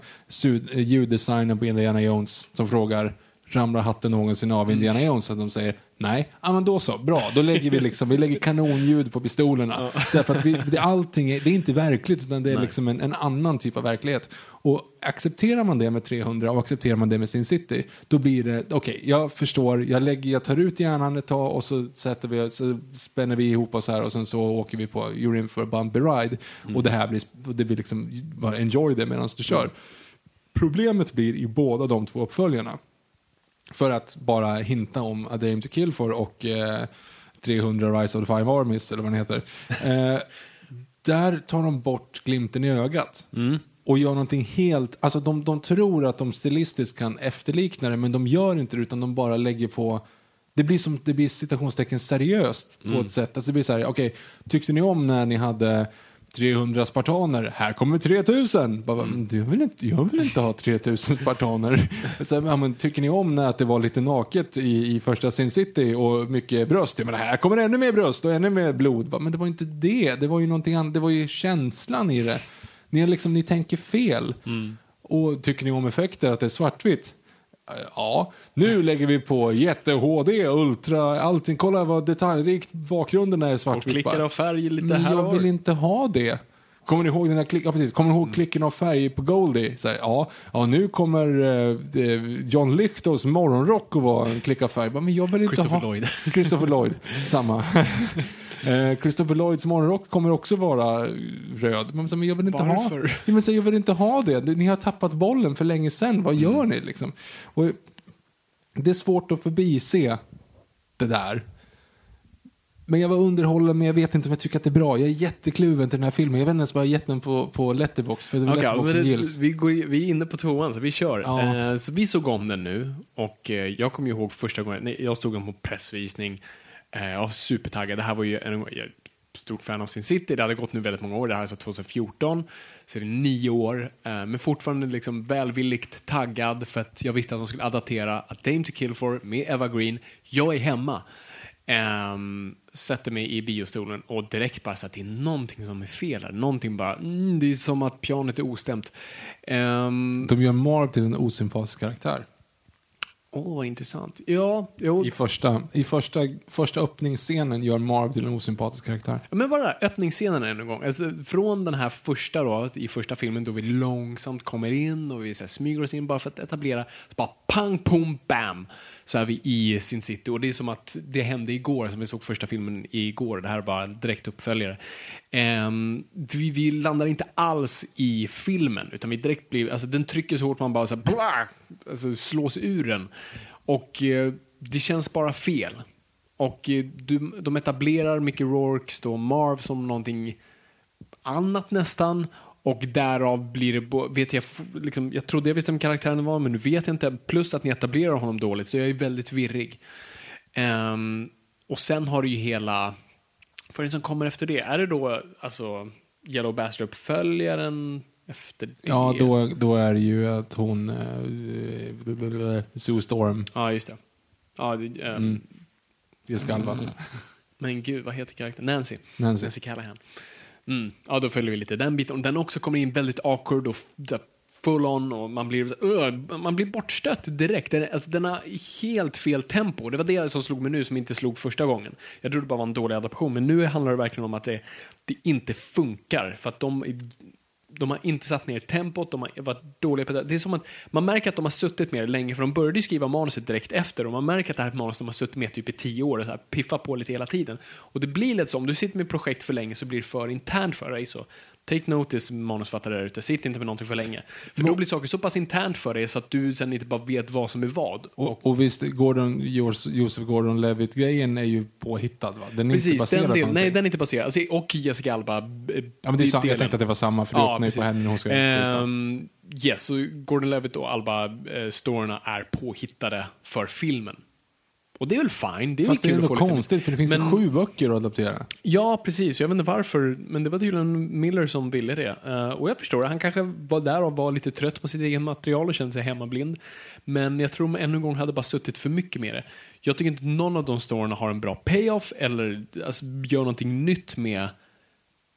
ljuddesignen på Indiana Jones som frågar ramlar hatten någonsin av Indiana Jones? Att de säger nej, ja men då så, bra, då lägger vi liksom, vi lägger kanonljud på pistolerna. Så här, för att vi, det, allting är, det är inte verkligt utan det är liksom en, en annan typ av verklighet. Och accepterar man det med 300 och accepterar man det med Sin City, då blir det, okej, jag förstår, jag, lägger, jag tar ut hjärnan ett tag och så, sätter vi, så spänner vi ihop oss här och sen så åker vi på You're in for a bumpy ride. Och det här blir, det blir liksom, bara enjoy det medan du kör. Problemet blir i båda de två uppföljarna för att bara hinta om A Dame to Kill For och eh, 300 Rise of the Five Armies, eller vad den heter. Eh, där tar de bort glimten i ögat. Och gör någonting helt, alltså de, de tror att de stilistiskt kan efterlikna det, men de gör inte det, utan de bara lägger på det blir som det blir citationstecken seriöst på ett sätt. Alltså det blir så här, okej, tyckte ni om när ni hade 300 spartaner, här kommer 3000. Bara, mm. jag, vill inte, jag vill inte ha 3000 spartaner. så, ja, men, tycker ni om när att det var lite naket i, i första Sin City och mycket bröst? Jag menar, här kommer ännu mer bröst och ännu mer blod. Bara, men det var inte det, det var ju någonting annat, det var ju känslan i det. Ni, är liksom, ni tänker fel. Och tycker ni om effekter, att det är svartvitt? Ja, nu lägger vi på jätte-HD, ultra, allting. Kolla vad detaljrikt bakgrunden är Och svartvitt. klickar Bara, av färg lite här och jag vill inte ha det. Kommer ni ihåg den här klick, ja, precis. Kommer ni ihåg Mm. klicken av färg på Goldie? Så här, ja, ja, nu kommer eh, John Lithgows morgonrock att vara en klick av färg. Men jag vill inte Christopher ha... Lloyd. Christopher Lloyd, samma. Eh, Christopher Lloyds morgonrock kommer också vara röd. Men, jag vill inte Varför? ha ja, men, Jag vill inte ha det. Ni har tappat bollen för länge sedan. Vad Mm. gör ni? Liksom? Och, det är svårt att förbise det där. Men jag var underhållen, men jag vet inte om jag tycker att det är bra. Jag är jättekluven till den här filmen. Jag vet inte ens vad jag gett den på, på Letterbox för det Letterbox men det, gills. vi, går, vi är inne på tvåan, så vi kör. Ja. Eh, så vi såg om den nu och eh, jag kommer ihåg första gången, nej, jag stod på pressvisning. Eh, jag var supertaggad. Det här var ju en, jag är stort fan av Sin City. Det hade gått nu väldigt många år. Det här är alltså 2014, så det är nio år. Eh, men fortfarande liksom välvilligt taggad för att jag visste att de skulle adaptera A Dame to Kill For med Eva Green. Jag är hemma. Um, sätter mig i biostolen och direkt bara så att det är någonting som är fel här. Någonting bara, mm, det är som att pianot är ostämt. Um, De gör Marv till en osympatisk karaktär. Åh, vad intressant. Ja, jo. I första, i första, första öppningsscenen gör Marv till en osympatisk karaktär. Men bara öppningsscenen en gång. Alltså, från den här första då, i första filmen då vi långsamt kommer in och vi så här, smyger oss in bara för att etablera. Så bara pang, pum, bam! Så är vi i Sin City. Och det är som att det hände igår, som vi såg första filmen igår. Det här är bara en direkt uppföljare. Um, vi, vi landar inte alls i filmen, utan vi direkt blir, alltså den trycker så hårt man bara så här, alltså slås ur den. Och uh, det känns bara fel. Och uh, du, de etablerar Mickey Rourke, då Marv som någonting annat nästan. Och därav blir det, vet jag, liksom, jag trodde jag visste vem karaktären var, men nu vet jag inte. Plus att ni etablerar honom dåligt, så jag är väldigt virrig. Ehm, och sen har du ju hela, vad är det som kommer efter det? Är det då, alltså, Yellow Bastard-uppföljaren efter det? Ja, då, då är det ju att hon... Uh, Sue Storm, Ja, just det. Ja, det, ehm, Mm. Jessica Alba. Men gud, vad heter karaktären? Nancy. Nancy. Nancy Callahan. Mm. Ja, då följer vi lite den biten. Och den också kommer in väldigt awkward och full on och man blir, uh, man blir bortstött direkt. Den, alltså, den har helt fel tempo. Det var det som slog mig nu som inte slog första gången. Jag trodde det bara var en dålig adaption, men nu handlar det verkligen om att det, det inte funkar. För att de, de har inte satt ner tempot, de har varit dåliga på det. Det är som att man märker att de har suttit med det länge, för de började skriva manuset direkt efter och man märker att det här är ett manus de har suttit med typ i tio år och så här, piffar på lite hela tiden. Och det blir lätt så, om du sitter med projekt för länge så blir det för internt för dig. Så take notice manusfattare där ute, sitt inte med någonting för länge. För då blir saker så pass internt för dig så att du sen inte bara vet vad som är vad. Och, och visst, Gordon, Joseph Gordon-Levitt-grejen är ju påhittad va? Den är inte Precis, baserad den på delen, någonting. nej den är inte baserad. Alltså, och Jessica Alba. eh, Ja, men det är. Jag tänkte att det var samma, för det öppnar ju på henne när hon ska. Ehm, Yes, så Gordon Levitt och Alba eh, är påhittade för filmen. Och det är väl fine, det är Fast det är ändå att få lite... konstigt, för det finns Men- sju böcker att adaptera. Ja, precis. Jag vet inte varför, men det var tydligen Miller som ville det. Eh, och jag förstår det. Han kanske var där och var lite trött på sitt eget material och kände sig hemmablind. Men jag tror man ännu en gång hade bara suttit för mycket med det. Jag tycker inte någon av de storierna har en bra payoff eller alltså, gör någonting nytt med,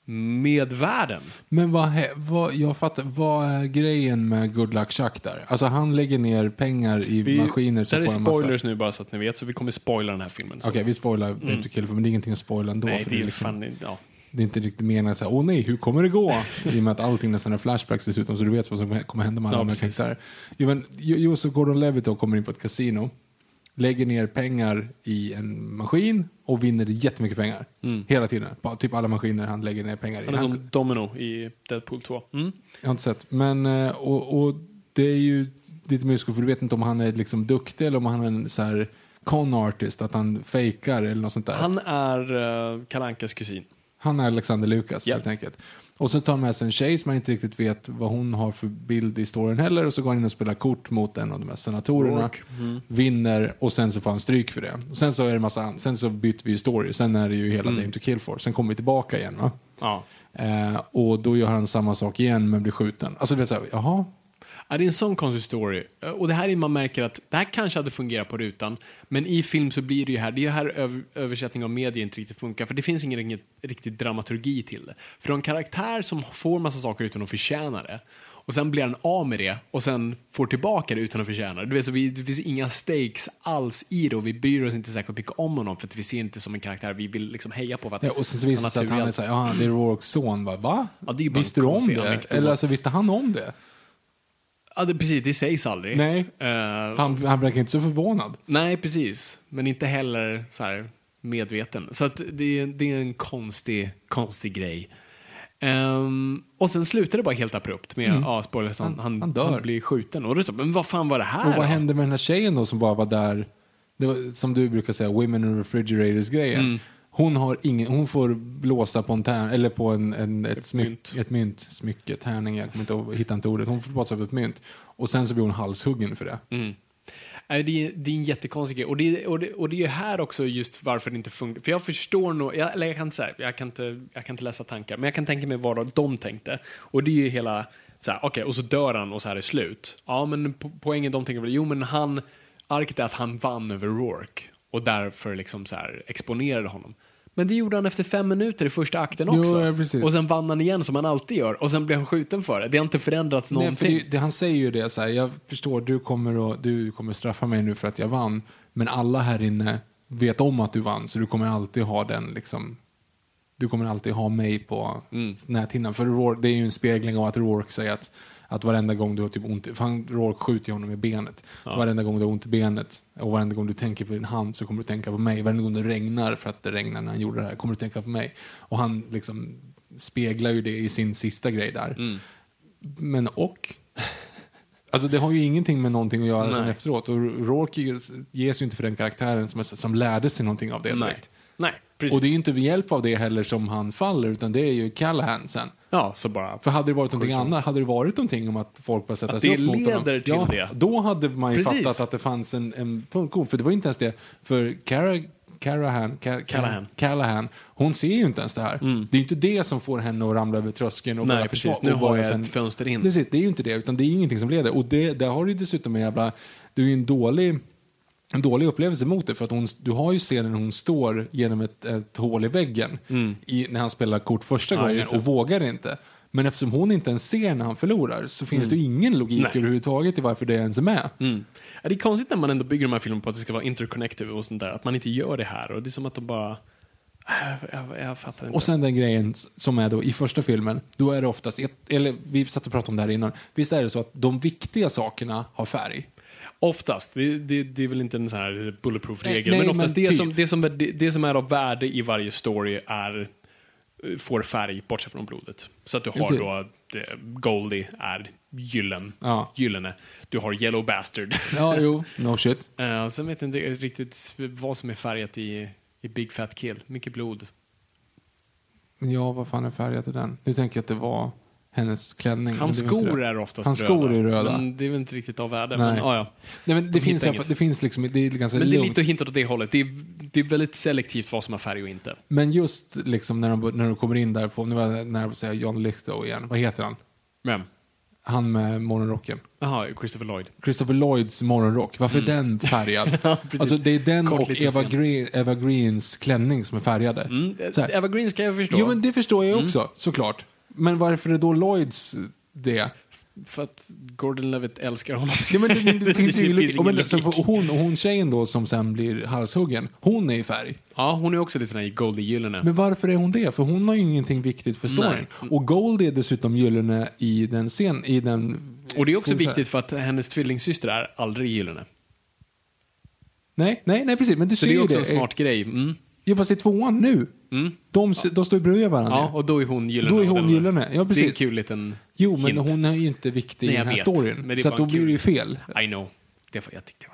med världen. Men vad, vad, jag fattar, vad är grejen med Good Luck Chuck där? Alltså han lägger ner pengar i Vi, maskiner så det här är han massa... spoilers nu bara så att ni vet, så vi kommer spoila den här filmen. Okej, vi spoilar mm. To Kill, men det är ingenting att spoila ändå. Nej, för det är liksom, fan... Ja. det är inte riktigt menat så här, åh nej, hur kommer det gå? I och med att allting nästan är flashbacks dessutom, så du vet vad som kommer hända med alla Ja, andra precis. karaktärer. Joseph Gordon-Levitt kommer in på ett kasino, lägger ner pengar i en maskin och vinner jättemycket pengar. Hela tiden. Bara, typ alla maskiner han lägger ner pengar i. Han är Han- som Domino i Deadpool 2. Mm. Jag har inte sett. Men, eh, och, och det är ju lite mysko för du vet inte om han är liksom duktig eller om han är en så här con artist, att han fejkar eller något sånt där. Han, Han är uh, Kalankas kusin. är Alexander Lukas Ja. helt enkelt. Och så tar han med sig en tjej som man inte riktigt vet vad hon har för bild i storyn heller. Och så går han in och spelar kort mot en av de här senatorerna. Vinner och sen så får han stryk för det. Och sen så är det massa Sen så byter vi ju story. Sen är det ju hela Dame to kill for. Sen kommer vi tillbaka igen va. Ja. Eh, och då gör han samma sak igen men blir skjuten. Alltså du vet såhär, jaha. Ja, det är en sån konstig story. Och det här är man märker att det här kanske hade fungerat på rutan, men i film så blir det ju här, det är här öv- översättning av media inte riktigt funkar, för det finns ingen riktigt dramaturgi till det. För en karaktär som får massa saker utan att förtjäna det, och sen blir han av med det, och sen får tillbaka det utan att förtjäna det. Du vet, så vi, det finns inga stakes alls i det, och vi bryr oss inte särskilt mycket om honom, för att vi ser inte som en karaktär vi vill liksom heja på. För att Ja, och sen så visar det sig att han är såhär, ja det är Rourkes son. Va? Va? Ja, det är visste du om det? Eller alltså visste han om det? Ja, det, precis, det sägs aldrig. Nej. Eh, Han, han verkar inte så förvånad. Nej, precis. Men inte heller så här medveten. Så att det, är- det är en konstig, konstig grej. Ehm, och sen slutar det bara helt abrupt med, ja, spoilers, han, Mm. Han- han, han blir skjuten. Och det är så, men vad fan var det här Och vad då? hände med den här tjejen då som bara var där? Var, som du brukar säga, women in refrigerators-grejen. Mm. Hon, har ingen, hon får blåsa på en tärn, eller på en, en, ett, smyck, mynt. ett mynt, smycke, tärning, jag kommer inte hittar inte ordet. Hon får blåsa på ett mynt. Och sen så blir hon halshuggen för det. Mm. Det, är, det är en jättekonstig grej. Och det, och, det, och det är här också just varför det inte funkar. För jag förstår nog, jag, eller jag kan inte säga, jag kan inte, jag kan inte läsa tankar, men jag kan tänka mig vad de tänkte. Och det är ju hela, så här, okej, och så dör han och så här är slut. Ja, men po- poängen de tänker väl, jo men han, arket är att han vann över Rourke och därför liksom så här exponerade honom. Men det gjorde han efter fem minuter i första akten Jo, också. ja, precis. och sen vann han igen som han alltid gör och sen blev han skjuten för det. Det har inte förändrats Nej, för någonting. det, det, han säger ju det så här, jag förstår, du kommer, att, du kommer straffa mig nu för att jag vann. Men alla här inne vet om att du vann, så du kommer alltid ha den liksom du kommer alltid ha mig på Mm. näthinnan. För Rourke, det är ju en spegling av att Rourke säger att, att varenda gång du har typ ont för han, Rourke skjuter ju honom i benet. Så varenda gång du har ont i benet och varenda gång du tänker på din hand så kommer du tänka på mig. Varenda gång det regnar, för att det regnar när han gjorde det här, kommer du tänka på mig. Och han liksom speglar ju det i sin sista grej där. Mm. Men och? Alltså det har ju ingenting med någonting att göra sen Nej. efteråt. Och Rourke ges ju inte för den karaktären som, som lärde sig någonting av det Nej. direkt. Nej, precis. Och det är ju inte med hjälp av det heller som han faller, utan det är ju Callahan sen. Ja, så bara... För hade det varit någonting annat, hade det varit någonting om att folk började sätta sig upp mot honom. leder till ja, det. Då hade man ju Precis. fattat att det fanns en, en funktion, för det var inte ens det. För Cara, Carahan, Ca, Callahan. Callahan, hon ser ju inte ens det här. Det är ju inte det som får henne att ramla över tröskeln och Mm. Nej, precis. Nu har bara jag sen- ett fönster in. Precis, det är ju inte det, utan det är ingenting som leder. Och det, där har du ju dessutom en jävla, det är ju en dålig en dålig upplevelse mot det, för att hon, du har ju scenen när hon står genom ett, ett hål i väggen i, när han spelar kort första Mm. Ja, gången det. och vågar inte. Men eftersom hon inte ens ser när han förlorar så finns det ju ingen logik Mm. Nej. överhuvudtaget i varför det ens är med. Mm. Ja, det är konstigt när man ändå bygger de här filmerna på att det ska vara interconnective och sånt där, att man inte gör det här. Och det är som att de bara... Äh, Jag, jag fattar inte. Och sen den grejen som är då i första filmen, då är det oftast, eller vi satt och pratade om det här innan, visst är det så att de viktiga sakerna har färg? Oftast, det, det, det är väl inte en sån här bulletproof Nej, regel, nej, men oftast men det, typ. som, det, som, är- det, det som är av värde i varje story är eh, får färg, bortsett från blodet. Så att du har Precis. då, det, Goldie är gyllen, Ja. gyllene. Du har Yellow Bastard. Ja, jo, no shit. Uh, sen vet jag inte riktigt vad som är färgat i, i Big Fat Kill. Mycket blod. Men ja, vad fan är färgat i den? Nu tänker jag att det var hennes klänning. Hans skor är oftast Hans röda. skor är röda. Men det är väl inte riktigt av värde. Nej. Men, ja, ja. Nej, men det, De finns, det finns liksom, det är ganska men det är lugnt. lite att hinta åt det hållet. Det är, det är väldigt selektivt vad som har färg och inte. Men just liksom när de, när de kommer in där på, nu var jag nära på att säga John Lithgow igen. Vad heter han? Men, Han med morgonrocken. jaha, Christopher Lloyd. Christopher Lloyds morgonrock. Varför är den färgad? Mm. Ja, alltså det är den Kort och Eva. Green, Eva Greens klänning som är färgade. Mm. Eva Green ska jag förstå. Jo men det förstår jag också, såklart. Men varför är då Lloyds det? För att Gordon Levitt älskar honom. Ja, men det, det, finns ju logik. Och men, logik. hon, hon tjejen då som sen blir halshuggen, hon är i färg. Ja, hon är också lite sån här Goldie Gyllene. Men varför är hon det? För hon har ju ingenting viktigt för storyn. Nej. Och Goldie är dessutom gyllene i den scen, i den... Och det är också säga. viktigt för att hennes tvillingsyster är aldrig gyllene. Nej, nej, nej precis. Men du Så ser det är ju också det. en smart grej. Mm. Ja, fast i tvåan nu. Mm. De, de står bredvid varandra. Ja, och då är hon gyllene. Då är hon gyllene. Ja, Det är en precis. kul liten Jo, men hint. hon är ju inte viktig Nej, i den här vet. storyn. Så då blir det ju fel. I know. Det var, jag tyckte det.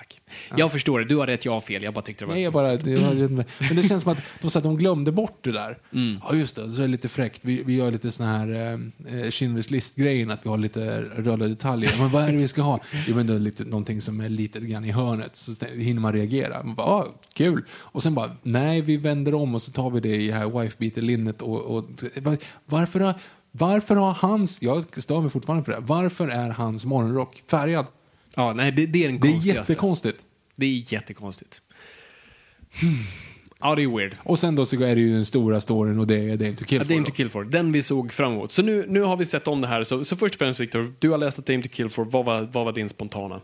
Jag förstår det, du har rätt, jag har fel. Jag bara tyckte det var... Nej, jag bara, det var, men det känns som att de, så att de glömde bort det där. Ja, just det. Så är det lite fräckt. Vi, vi gör lite sån här eh, Schindler's list-grejen, att vi har lite röda detaljer. Men vad är det vi ska ha? Jo, men det är lite, någonting som är lite grann i hörnet. Så hinner man reagera. Man bara, ah, kul. Och sen bara, nej, vi vänder om och så tar vi det i det här wife-beater-linnet. Och, och, varför, har, varför har hans, jag stör mig fortfarande på det, varför är hans morgonrock färgad? Ja, nej, det, det är den Det är konstigaste. jättekonstigt. Det är jättekonstigt. Hmm. Ja, det är weird. Och sen då så är det ju den stora storyn och det är Dame to Kill Ja, for. Dame to Kill For, den vi såg fram emot. Så nu, nu har vi sett om det här. Så, så först och främst Victor, du har läst att Dame to Kill For, vad var, vad var din spontana?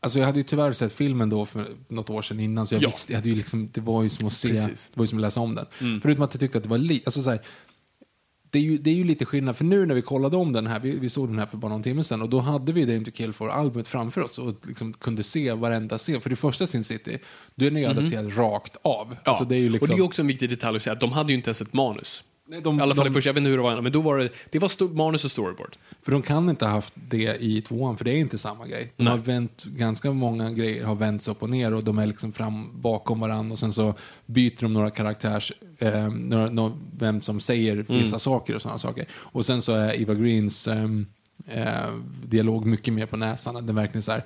Alltså jag hade ju tyvärr sett filmen då för något år sedan innan så jag Ja. visste, jag hade ju liksom, det var ju som att se, Precis. Mm. det var ju som att läsa om den. Förutom att jag tyckte att det var lite, alltså så här, det är, ju, det är ju lite skillnad, för nu när vi kollade om den här, vi, vi såg den här för bara någon timme sedan, och då hade vi Dame to Kill for albumet framför oss och liksom kunde se varenda scen. För det första Sin City, då är den ju adapterad rakt av. Mhm. Ja, Alltså det är ju liksom, och det är också en viktig detalj att säga att de hade ju inte ens ett manus. Nej, de- I alla fall de- första, jag vet inte hur det var, men då var det, det var manus och storyboard. För de kan inte ha haft det i tvåan, för det är inte samma grej. De Nej. har vänt, ganska många grejer har vänts upp och ner och de är liksom fram bakom varandra och sen så byter de några karaktärs, eh, några, några, vem som säger Mm. vissa saker och sådana saker. Och sen så är Eva Greens ehm, eh, dialog mycket mer på näsan, den verkligen så här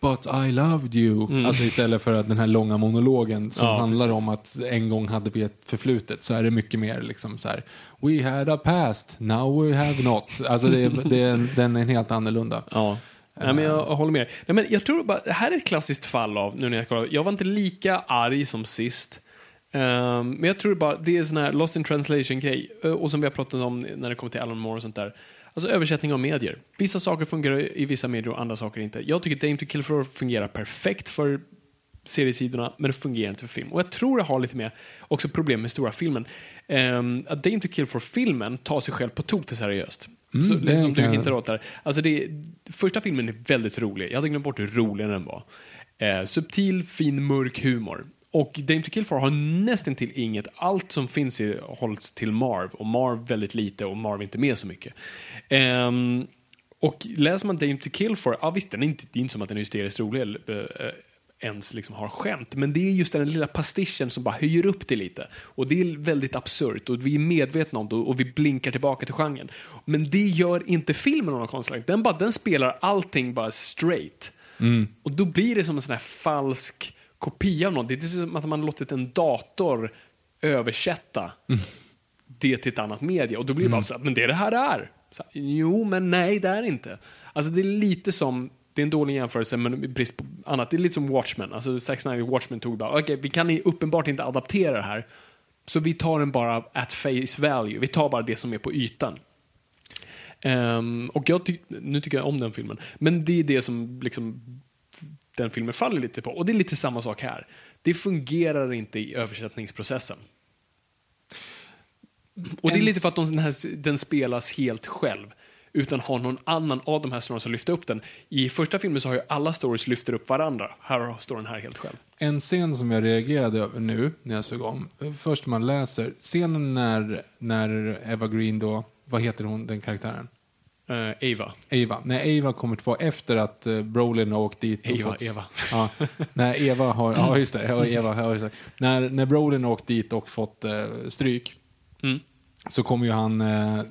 But I loved you. Alltså istället för att den här långa monologen som Mm. Ja, handlar precis. om att en gång hade vi ett förflutet så är det mycket mer liksom så här We had a past, now we have not. Alltså det, det, är en- den är helt annorlunda. Ja. Nej, men jag, jag håller med. Nej, men jag tror bara, det här är ett klassiskt fall av, nu när jag kollar, jag var inte lika arg som sist. Ehm, men jag tror bara, det är sån här lost in translation-grej. Eh, Och som vi har pratat om när det kommer till Alan Moore och sånt där. Alltså översättning av medier. Vissa saker fungerar i vissa medier och andra saker inte. Jag tycker Dame to Kill For fungerar perfekt för seriesidorna, men det fungerar inte för film. Och jag tror det har lite med också problem med stora filmen. Um, att Dame to Kill For-filmen tar sig själv på tok för seriöst. Mm, så, det lite som du jag- hintar åt där. Alltså det, första filmen är väldigt rolig. Jag hade glömt bort hur rolig den var. Eh, subtil, fin, mörk humor. Och Dame to Kill For har nästan till inget. Allt som finns i, hålls till Marv och Marv väldigt lite och Marv inte med så mycket. Ehm, och läser man Dame to Kill For, ja visst, den är inte, det är inte som att den är hysteriskt rolig eller eh, ens liksom har skämt, men det är just den lilla pastischen som bara höjer upp det lite. Och det är väldigt absurt och vi är medvetna om det och vi blinkar tillbaka till genren. Men det gör inte filmen någon konstig Den, bara, den spelar allting bara straight. Och då blir det som en sån här falsk kopia av något. Det är som att man låtit en dator översätta det till ett annat media. Och då blir det bara så att, men det är det här det är. Så, jo, men nej, det är inte. Alltså det är lite som, det är en dålig jämförelse, men brist på annat. Det är lite som Watchmen. Alltså Zack Snyder Watchmen tog bara, okej, vi kan uppenbart inte adaptera det här. Så vi tar den bara at face value. Vi tar bara det som är på ytan. Ehm, och jag tyck, nu tycker jag om den filmen. Men det är det som liksom den filmen faller lite på. Och det är lite samma sak här. Det fungerar inte i översättningsprocessen. Och det är lite för att de, den, här, den spelas helt själv. Utan har någon annan av de här storyn som lyfter upp den. I första filmen så har ju alla stories lyfter upp varandra. Här står den här helt själv. En scen som jag reagerade över nu när jag såg om. Först man läser scenen när, när Eva Green då, vad heter hon, den karaktären? Uh, Ava. Eva. När Eva kommer tillbaka efter att uh, Brolin har åkt dit. Eva, fått, Eva. Ja, när Eva har, ja just det, ja, Eva, ja, just det. När, när Brolin har åkt dit och fått uh, stryk. Mm. Så kommer ju han uh,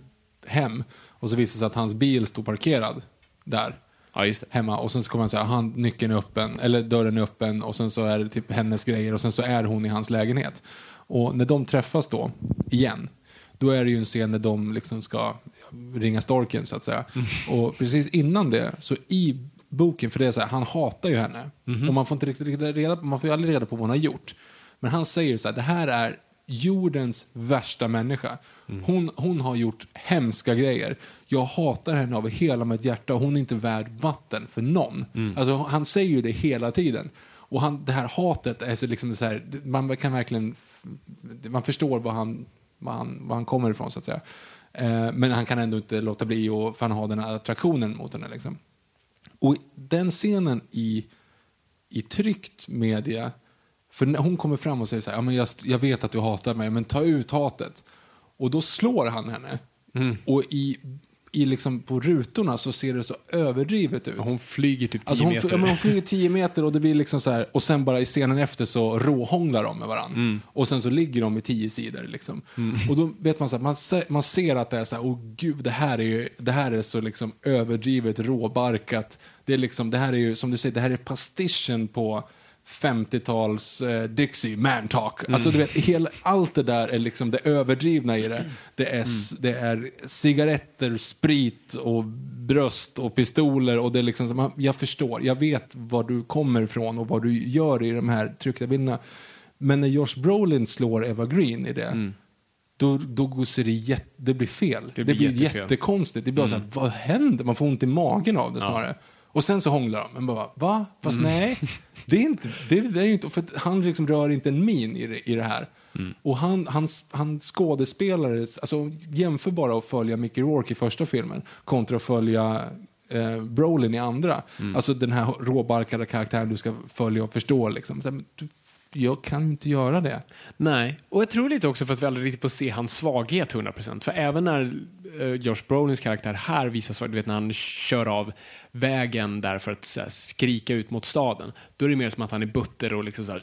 hem och så visar det sig att hans bil står parkerad där. Ja, just det. hemma och sen så kommer han säga han, nyckeln är öppen, eller dörren är öppen och sen så är det typ hennes grejer och sen så är hon i hans lägenhet. Och när de träffas då, igen, då är det ju en scen där de liksom ska ringa storken så att säga. Och precis innan det, så i boken, för det är så här, han hatar ju henne. Och man får inte riktigt reda på, man får ju aldrig reda på vad hon har gjort. Men han säger så här, det här är jordens värsta människa. Hon, hon har gjort hemska grejer. Jag hatar henne av hela mitt hjärta och hon är inte värd vatten för någon. Alltså, han säger ju det hela tiden. Och han, det här hatet är så liksom så här, man kan verkligen, man förstår vad han, vad han, vad han kommer ifrån så att säga. Eh, men han kan ändå inte låta bli och för han har den här attraktionen mot henne liksom. Och den scenen i, i tryckt media, för när hon kommer fram och säger så här, ja, men jag, jag vet att du hatar mig, men ta ut hatet. Och då slår han henne. Och i, i liksom på rutorna så ser det så överdrivet ut. Hon flyger typ 10 Alltså hon, meter. ja, men hon flyger 10 meter och det blir liksom så här, och sen bara i scenen efter så råhånglar de med varandra. Mm. Och sen så ligger de i 10 sidor liksom. Och då vet man så här, man, ser, man ser att det är så här, åh gud, det här är ju, det här är så liksom överdrivet råbarkat. Det är liksom, det här är ju, som du säger, det här är pastischen på 50-tals eh, Dixie, man talk. Alltså du vet, hela, allt det där är liksom det överdrivna i det. Det är, s- det är cigaretter, sprit och bröst och pistoler och det är liksom, man, jag förstår, jag vet var du kommer ifrån och vad du gör i de här tryckta bilderna. Men när Josh Brolin slår Eva Green i det, då, då går det, jätte, det blir fel. Det blir blir, jättefel. jättekonstigt. Det blir bara så här, vad händer? Man får ont i magen av det snarare. Och sen så hånglar de. Men bara, va? Fast nej, det är inte, det, det är inte, för han liksom rör inte en min i det, i det här. Och han, han, han skådespelare, alltså jämför bara att följa Mickey Rourke i första filmen kontra att följa eh, Brolin i andra. Alltså den här råbarkade karaktären du ska följa och förstå liksom. Du- Jag kan inte göra det. Nej, och jag tror lite också för att vi aldrig riktigt får se hans svaghet 100%. För även när uh, Josh Brolins karaktär här visar svaghet, du vet när han kör av vägen där för att här, skrika ut mot staden, då är det mer som att han är butter och liksom så här,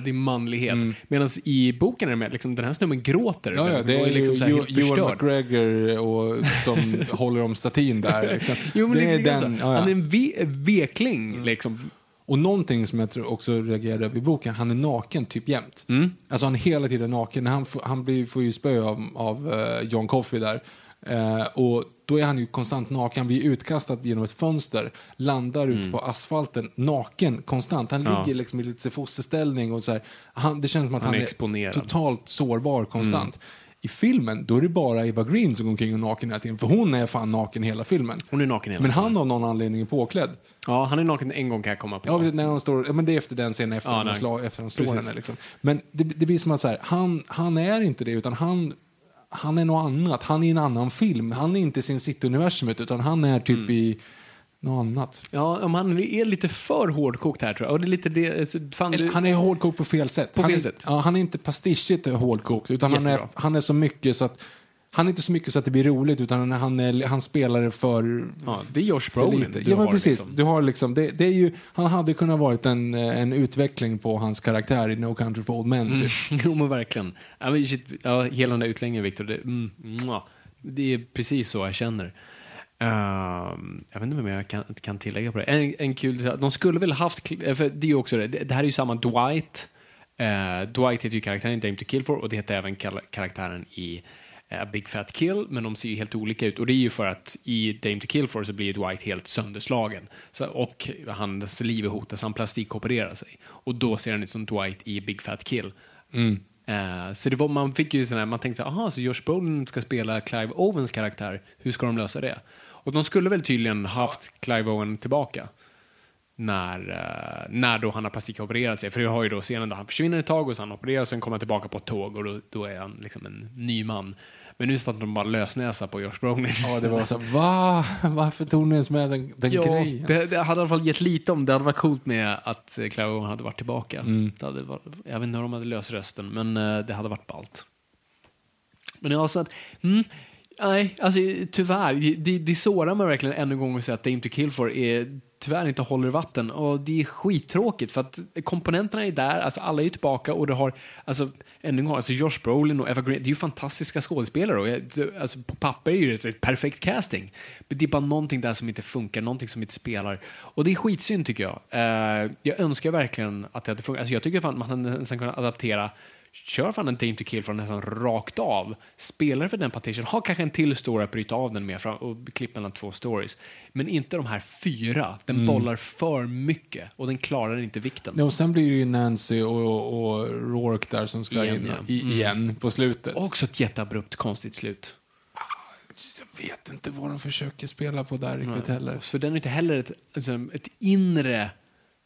det är manlighet. Medan i boken är det mer, liksom, den här snubben gråter. Ja, ja, det och är liksom så här, Ewan förstörd. McGregor och, som håller om statyn där. Liksom. Jo, men det är lite den, så. ja, ja. Han är en ve vekling, liksom. Och någonting som jag tror också reagerade över i boken, han är naken typ jämt. Mm. Alltså han är hela tiden naken. Han, får, han blir, får ju spö av, av eh, John Coffey där. Eh, och då är han ju konstant naken. Han blir utkastad genom ett fönster, landar ute på asfalten, naken konstant. Han Mm. Ja. ligger liksom i lite fosterställning och så här. Han, det känns som att Han han, är är. Mm. totalt sårbar konstant. I filmen, då är det bara Eva Green som går omkring och naken hela tiden. För hon är fan naken hela filmen. Hon är naken hela Men han av någon anledning är påklädd. Ja, han är naken en gång kan jag komma på. Ja, när han står, ja, men det är efter den scenen, efter, Ja, han, slår, efter han slår Precis. henne. Liksom. Men det, det blir som att så här, han, han är inte det, utan han, han är något annat. Han är i en annan film. Han är inte i sin City-universumet, utan han är typ Mm. i något annat. Ja, om han är lite för hårdkokt här tror jag. Och det är lite det, fan, du, Han är hårdkokt på fel sätt. På han fel är, sätt. Ja, han är inte pastischigt hårdkokt, utan han är, han är så mycket så att han är inte så mycket så att det blir roligt, utan han, är, han spelar det för, ja, det är Josh Brolin du Ja, men har, precis. liksom. Du har liksom, det, det är ju, han hade kunnat varit en, eh, en utveckling på hans karaktär i No Country for Old Men. Typ. jo, men verkligen. Ja, men shit, ja, hela den där utläggningen, Victor, det, mm, det är precis så jag känner. Ehm, jag vet inte vad jag kan, kan tillägga på det. En, en kul de skulle väl haft, kl- för det är ju också det, det här är ju samma Dwight. Eh, Dwight heter ju karaktären i Dame to Kill For och det heter även karaktären i eh, Big Fat Kill, men de ser ju helt olika ut. Och det är ju för att i Dame to Kill For så blir Dwight helt sönderslagen. Så, och hans liv är hotat, så han plastikopererar sig. Och då ser han ut som Dwight i Big Fat Kill. Eh, så det var, man fick ju sån här, man tänkte så här, aha, så Josh Brolin ska spela Clive Owens karaktär, hur ska de lösa det? Och de skulle väl tydligen haft Clive Owen tillbaka. När, eh, när då han har plastikopererat sig. För vi har ju då scenen där han försvinner ett tag och sen opererar och sen kommer han tillbaka på ett tåg och då, då är han liksom en ny man. Men nu satt de bara lösnäsa på Josh Brolin. Ja, det var så va? Varför tog ni ens med den, den Ja, grejen? det, det hade i alla fall gett lite om det hade varit coolt med att eh, Clive Owen hade varit tillbaka. Mm. Det hade varit, jag vet inte hur de hade löst rösten, men eh, det hade varit ballt. Men jag sa att, mm, nej, alltså tyvärr, det, det sårar mig verkligen ännu en gång att säga att Dame to Kill For är tyvärr inte håller vatten och det är skittråkigt för att komponenterna är där, alltså alla är tillbaka och det har, alltså ännu en gång, alltså Josh Brolin och Eva Green, det är ju fantastiska skådespelare och jag, alltså på papper är det ett perfekt casting. Men det är bara någonting där som inte funkar, någonting som inte spelar. Och det är skitsynd tycker jag. Eh, jag önskar verkligen att det hade funkat. Alltså jag tycker att man hade nästan kunnat adaptera Kör fan en Dame to Kill från nästan rakt av. Spelar för den partition. Ha kanske en till story att bryta av den med fram, och klippa mellan två stories. Men inte de här fyra. Den Mm. bollar för mycket och den klarar inte vikten. Ja, och sen blir det ju Nancy och, och Rourke där som ska Igen, in ja. i, Mm. igen på slutet. Också ett jätteabrupt konstigt slut. Jag vet inte vad de försöker spela på där riktigt heller. För den är inte heller ett, alltså, ett inre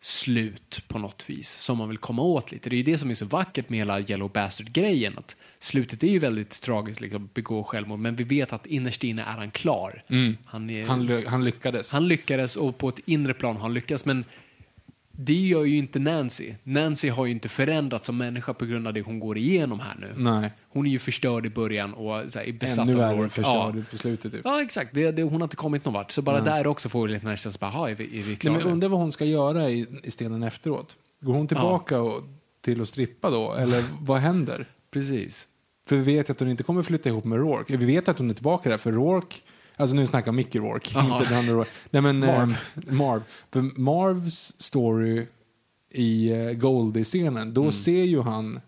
slut på något vis som man vill komma åt lite. Det är ju det som är så vackert med hela Yellow Bastard-grejen. Att slutet är ju väldigt tragiskt, liksom, begå självmord, men vi vet att innerst inne är han klar. Han, är, Han, han lyckades. han lyckades och på ett inre plan har han lyckats, men det gör ju inte Nancy. Nancy har ju inte förändrats som människa på grund av det hon går igenom här nu. Nej. Hon är ju förstörd i början och så här, är besatt Ännu av Rourke. förstörd Ja. på slutet. Typ. ja, exakt. Det, det, hon har inte kommit någon vart. Så bara där också får vi lite den här känslan, bara, "Jaha, är vi, är vi Nej, klara? men undrar vad hon ska göra i, i stenen efteråt. Går hon tillbaka och, till att strippa då? Eller vad händer? Precis. För vi vet att hon inte kommer flytta ihop med Rourke. Vi vet att hon är tillbaka där, för Rourke... Alltså nu snackar jag Mickey Rourke, Jaha. inte den andra Rourke. Nej men Marv. Marv. Marv. För Marvs story i uh, Goldie-scenen, då Mm. ser ju han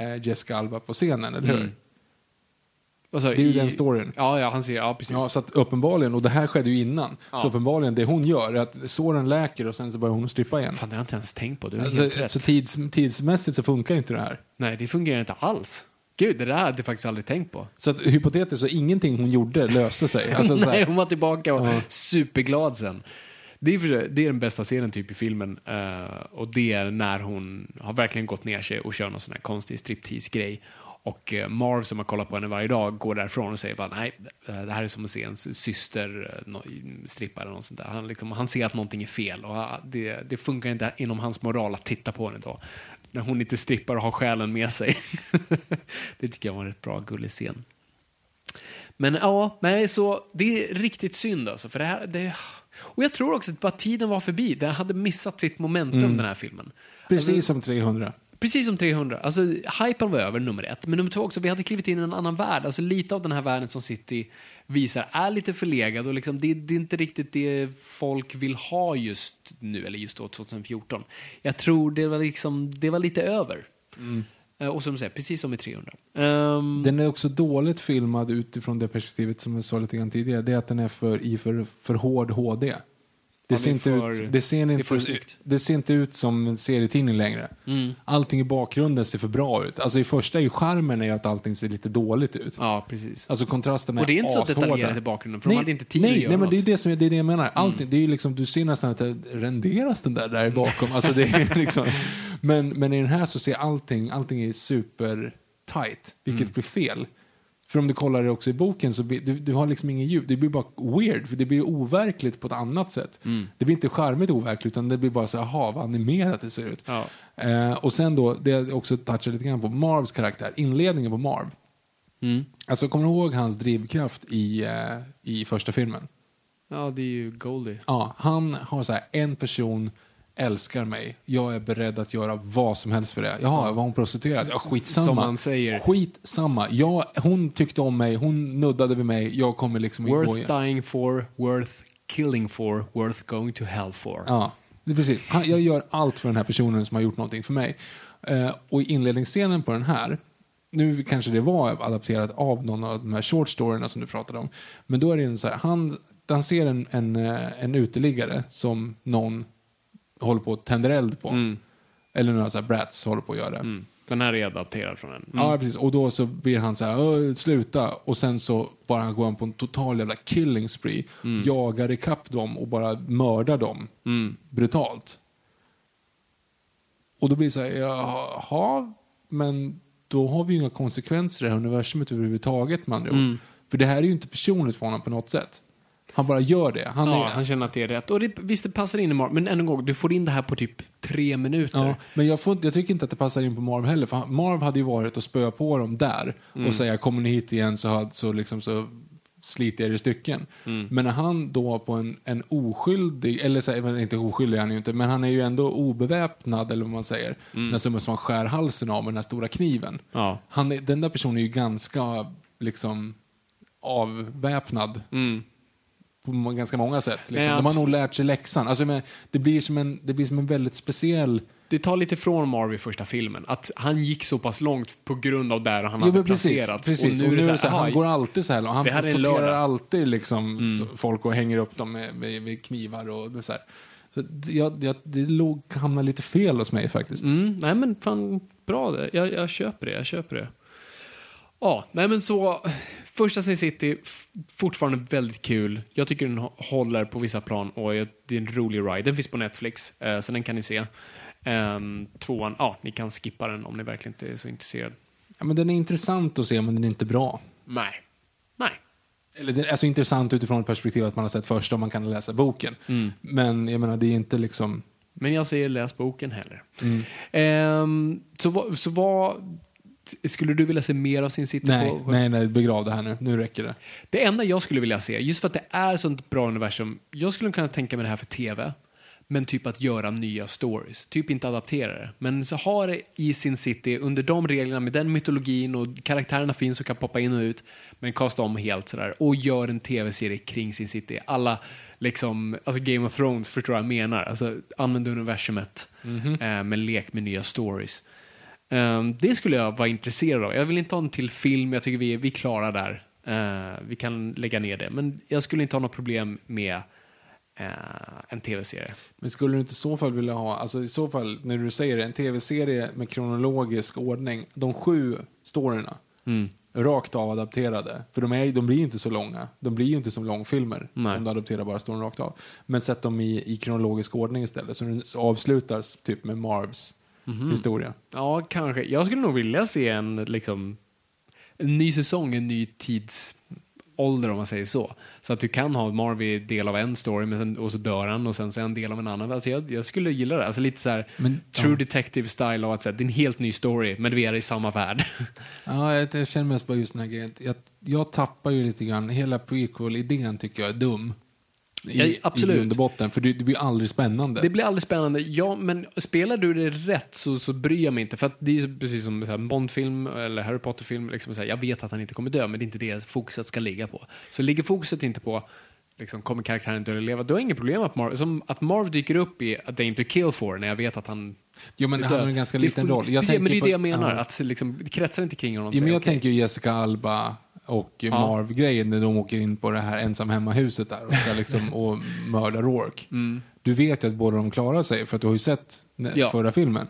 uh, Jessica Alba på scenen, eller hur? Mm. Du? Det är ju I- den storyn. Ja, ja, han ser, ja precis. Ja, så att uppenbarligen, och det här skedde ju innan, Ja. så uppenbarligen det hon gör är att såren läker och sen så börjar hon strippa igen. Fan, det har jag inte ens tänkt på. Du har helt Alltså, rätt. så tids, tidsmässigt så funkar ju inte det här. Nej, det fungerar inte alls. Gud, det där hade jag faktiskt aldrig tänkt på. Så att, hypotetiskt så ingenting hon gjorde löste sig. Alltså, så Nej, hon var tillbaka och Ja. superglad sen. Det är, för, det är den bästa scenen typ i filmen. eh, och det är när hon har verkligen gått ner sig och kör någon sån här konstig striptease-grej. Och eh, Marv som har kollat på henne varje dag går därifrån och säger bara nej, eh, det här är som att se ens syster strippa eller något sånt där. Han, liksom, han ser att någonting är fel och ah, det, det funkar inte inom hans moral att titta på henne då. När hon inte strippar och har själen med sig. det tycker jag var en rätt bra gullig scen. Men ja, nej, så det är riktigt synd alltså. För det här, det, och jag tror också att bara tiden var förbi. Den hade missat sitt momentum, den här filmen. precis Alltså, som 300. precis som 300. Alltså, hypen var över, nummer ett. Men nummer två också, vi hade klivit in i en annan värld. Alltså lite av den här världen som City visar är lite förlegad och liksom, det, det är inte riktigt det folk vill ha just nu, eller just då 2014. Jag tror det var, liksom, det var lite över. Eh, Och som du säger, precis som i 300. Ehm, Den är också dåligt filmad utifrån det perspektivet som jag sa lite grann tidigare. Det är att den är för, i för, för hård HD. Det, ser är inte för- ut, det, ser det är inte, det ser inte ut som en serietidning längre. Mm. Allting i bakgrunden ser för bra ut. Alltså i första är ju charmen är ju att allting ser lite dåligt ut. ja, precis. Alltså kontrasten är Och det är inte så ashårda. detaljerat i bakgrunden, för de hade inte tid nej, att göra Nej, men det är det, som, det är det jag menar. Allting, det är ju liksom, du ser nästan att det renderas den där, där bakom. Alltså det är liksom, men, men i den här så ser allting, allting är super tight, vilket Mm. blir fel. För om du kollar det också i boken så blir, du, du har liksom ingen ljud. Det blir bara weird, för det blir overkligt på ett annat sätt. Mm. Det blir inte charmigt overkligt, utan det blir bara så aha, vad animerat det ser ut. Ja. Eh, och sen då, det jag också touchar lite grann på, Marvs karaktär, inledningen på Marv. Mm. Alltså kommer du ihåg hans drivkraft i, eh, i första filmen? Ja, det är ju Goldie. Ja, han har så här, en person älskar mig, jag är beredd att göra vad som helst för det. Jaha, var hon prostituerad? Ja, skitsamma. Som man säger. Skitsamma. Jag, hon tyckte om mig, hon nuddade vid mig, jag kommer liksom Worth igen. dying for, worth killing for, worth going to hell for. Ja, precis. Jag gör allt för den här personen som har gjort någonting för mig. Eh, och i inledningsscenen på den här, nu kanske det var adapterat av någon av de här short storyna som du pratade om, men då är det en så här, han, han ser en, en, eh, en uteliggare som någon håller på att tänder eld på. Mm. Eller några så här brats håller på att göra det. Mm. Den här är adapterad från en. Ja, precis. Och då så blir han så här, "Åh, sluta. Och sen så bara går han på en total jävla killing spree. Jagar ikapp dem och bara mördar dem Mm. brutalt. Och då blir det så här, jaha, men då har vi ju inga konsekvenser i det här universumet överhuvudtaget med andra. Mm. För det här är ju inte personligt för honom på något sätt. Han bara gör det. Han Ja, är, han känner att det är rätt. Och det, visst, det passar in i Marv, men än en gång, du får in det här på typ tre minuter. Ja, men jag, får, jag tycker inte att det passar in på Marv heller. För Marv hade ju varit och spöa på dem där Mm. och säga kommer ni hit igen så, had- så, liksom, så sliter jag er i stycken. Mm. Men när han då på en, en oskyldig, eller så, men inte oskyldig är han ju inte, men han är ju ändå obeväpnad eller vad man säger. När som, som han skär halsen av med den här stora kniven. Mm. Ja. Han är, den där personen är ju ganska liksom avväpnad Mm. På ganska många sätt. Liksom. Nej, De har nog lärt sig läxan. Alltså, men det, blir som en, det blir som en väldigt speciell Det tar lite från Marv i första filmen. Att han gick så pass långt på grund av där han Jo, hade men precis, placerats. precis. Och nu är det så här, "Aha, han går alltid så här långt. Han torterar lördag." Mm. alltid liksom så- folk och hänger upp dem med, med, med knivar och så här. Så det- jag, jag, det låg, hamnade lite fel hos mig faktiskt. Mm, nej men fan, bra det. Jag, jag köper det, jag köper det. Ja, nej men så, första Sin City, fortfarande väldigt kul. Jag tycker den hå- håller på vissa plan och det är en rolig ride. Den finns på Netflix, eh, så den kan ni se. Um, tvåan, ja, ni kan skippa den om ni verkligen inte är så intresserade. Ja, men den är intressant att se, men den är inte bra. Nej. Nej. Eller den är alltså intressant utifrån ett perspektiv att man har sett första och man kan läsa boken. Mm. Men jag menar, det är inte liksom... Men jag säger läs boken heller. Mm. Ehm, så, så vad... Skulle du vilja se mer av Sin City? Nej, på, nej, nej, begrav det här nu. Nu räcker det. Det enda jag skulle vilja se, just för att det är sånt bra universum, jag skulle kunna tänka mig det här för tv, men typ att göra nya stories. Typ inte adaptera det, men så ha det i sin city under de reglerna med den mytologin och karaktärerna finns och kan poppa in och ut, men kasta om helt sådär och gör en tv-serie kring sin city. Alla liksom, alltså Game of Thrones förstår vad jag menar, alltså använd universumet eh, med lek med nya stories. Ehm, det skulle jag vara intresserad av. Jag vill inte ha en till film, jag tycker vi, vi är klara där. Eh, vi kan lägga ner det. Men jag skulle inte ha något problem med eh, en tv-serie. Men skulle du inte i så fall vilja ha, alltså i så fall när du säger det, en tv-serie med kronologisk ordning, de sju storyna, Mm. rakt av adapterade. För de, är, de blir inte så långa. De blir ju inte som långfilmer Nej. om du adapterar bara storyn rakt av. Men sätt dem i, i kronologisk ordning istället. Så den så avslutas typ med Marvs Mhm. historia. Ja, kanske. Jag skulle nog vilja se en, liksom, en ny säsong, en ny tidsålder om man säger så. Så att du kan ha Marvy del av en story men sen, och så dör han och sen är han del av en annan. Alltså jag, jag skulle gilla det. Alltså lite så här Men- true ja. detective style av att säga, det är en helt ny story men vi är i samma värld. Ja, jag, jag känner mest på just den här grejen. Jag, jag tappar ju lite grann, hela prequel-idén tycker jag är dum. I, Ja, absolut. I grund och botten, för det, det blir aldrig spännande. Det blir aldrig spännande. Ja, men spelar du det rätt så, så bryr jag mig inte. För att det är precis som en Bond-film eller Harry Potter-film. Liksom, jag vet att han inte kommer dö, men det är inte det fokuset ska ligga på. Så ligger fokuset inte på liksom, kommer karaktären dö eller leva, då har inget problem att Marv, som att Marv dyker upp i A Dame to Kill For när jag vet att han Jo, men han har en ganska liten roll. Jag precis, men det är det jag menar, ja. att liksom, det kretsar inte kring honom. Så men jag okej. tänker ju Jessica Alba och Marv-grejen när de åker in på det här ensam hemma-huset där och ska liksom och mörda Rourke. Du vet ju att båda de klarar sig för att du har ju sett Ja. förra filmen.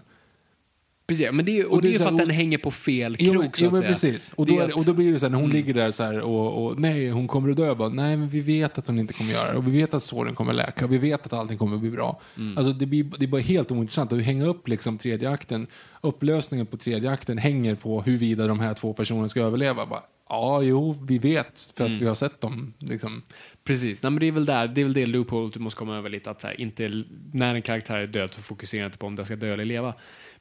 Precis, men det är, och, Och det är är för att här- den hänger på fel Jo, krok, men, så jo, att men säga. precis. Och då, är att- och då blir det så här när hon Mm. ligger där så här och, och nej, hon kommer att dö. Bara, nej, men vi vet att hon inte kommer göra det. Och vi vet att såren kommer läka. Och vi vet att allting kommer att bli bra. Mm. Alltså, det, blir, det är bara helt ointressant att hänga upp liksom tredje akten. Upplösningen på tredje akten hänger på huruvida de här två personerna ska överleva. Bara, ja, jo, vi vet för att Mm. vi har sett dem. Liksom. Precis, Nej, men det är väl där, det är väl det loophole du måste komma över lite. Att så här, inte, när en karaktär är död så fokusera inte på om den ska dö eller leva.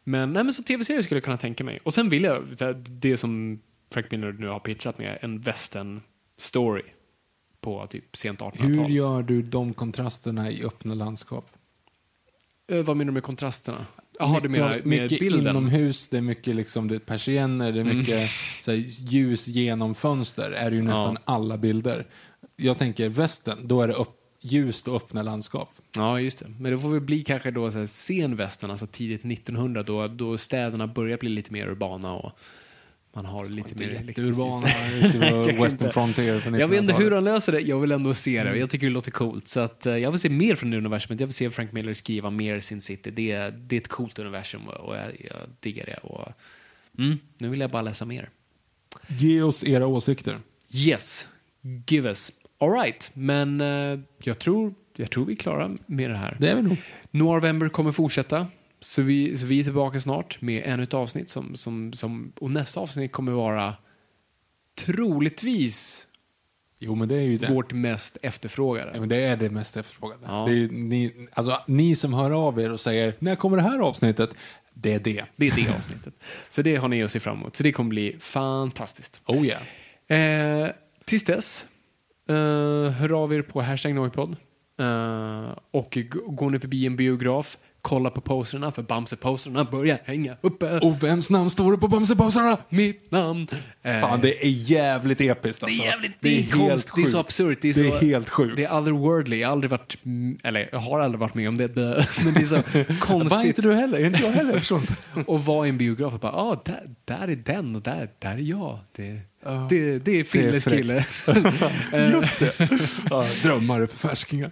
Men, nej, men så tv-serier skulle jag kunna tänka mig. Och sen vill jag, det som Frank Miller nu har pitchat med, en western story på typ sent 1800-tal. Hur gör du de kontrasterna i öppna landskap? Eh, vad menar du med kontrasterna? Jaha, du menar med mycket bilden? inomhus, det är mycket liksom, det är persienner, det är Mm. mycket så här, ljus genom fönster. är det ju nästan alla bilder. Jag tänker västen, då är det upp, ljust och öppna landskap. Ja, just det. Men det får väl bli kanske då så här, sen västern, alltså tidigt 1900, då, då städerna börjar bli lite mer urbana och man har lite mer Kanske Western. Frontier på Jag vet inte 1900-talet. hur han löser det, jag vill ändå se Mm. det. Jag tycker det låter coolt. Så att, eh, jag vill se mer från det universumet. Jag vill se Frank Miller skriva mer Sin City. Det, är- det är ett coolt universum och jag, jag diggar det. Och, mm, nu vill jag bara läsa mer. Ge oss era åsikter. Yes, give us. All right, men eh, jag, tror, jag tror vi är klara med det här. Det är vi nog. November kommer fortsätta. Så vi, så vi är tillbaka snart med ännu ett avsnitt. Som, som, som, och nästa avsnitt kommer vara troligtvis Jo, men det är ju det. vårt mest efterfrågade. Ja, men det är det mest efterfrågade. Ja. Det är, ni, alltså, ni som hör av er och säger när kommer det här avsnittet? Det är det. Det är det avsnittet. Så det har ni att se fram emot. Så det kommer bli fantastiskt. Oh yeah. Eh, tills dess, eh, hör av er på hashtag Noipod. Eh, och går ni förbi en biograf, kolla på posterna för Bamse-posterna börjar hänga uppe. Och vems namn står det på Bamsepausarna? Mitt namn. Eh, Fan, det är jävligt episkt Det alltså. är jävligt, det är, helt konst, det är så absurt. Det är, Det är helt sjukt. Det är otherworldly. Jag har aldrig varit, eller jag har aldrig varit med om det, men det är så Var konstigt. inte du heller? Inte jag heller. Sånt. Och vara i en biograf och bara, ah, där, där är den och där, där är jag. Det, det, det är Filles fräckt. kille. Just det. Ja, drömmar för färskingar.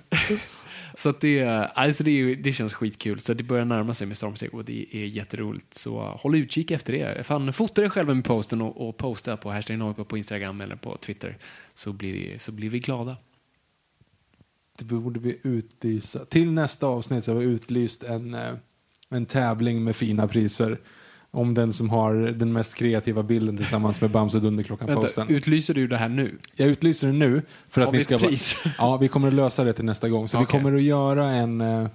Så det, alltså det, är det känns skitkul. Så det börjar närma sig med stormsteg och det är jätteroligt. Så håll utkik efter det. Fan, fota dig själva med posten och, och posta på hashtag på Instagram eller på Twitter. Så blir vi, så blir vi glada. Det borde vi utlysa. Till nästa avsnitt så har vi utlyst en, eh, en tävling med fina priser. Om den som har den mest kreativa bilden tillsammans med Bamse Dunderklockan-posten. utlyser du det här nu? Jag utlyser den nu. För att Har ni vi ska pris? Ja, vi kommer att lösa det till nästa gång. Så vi Okej. kommer att göra en...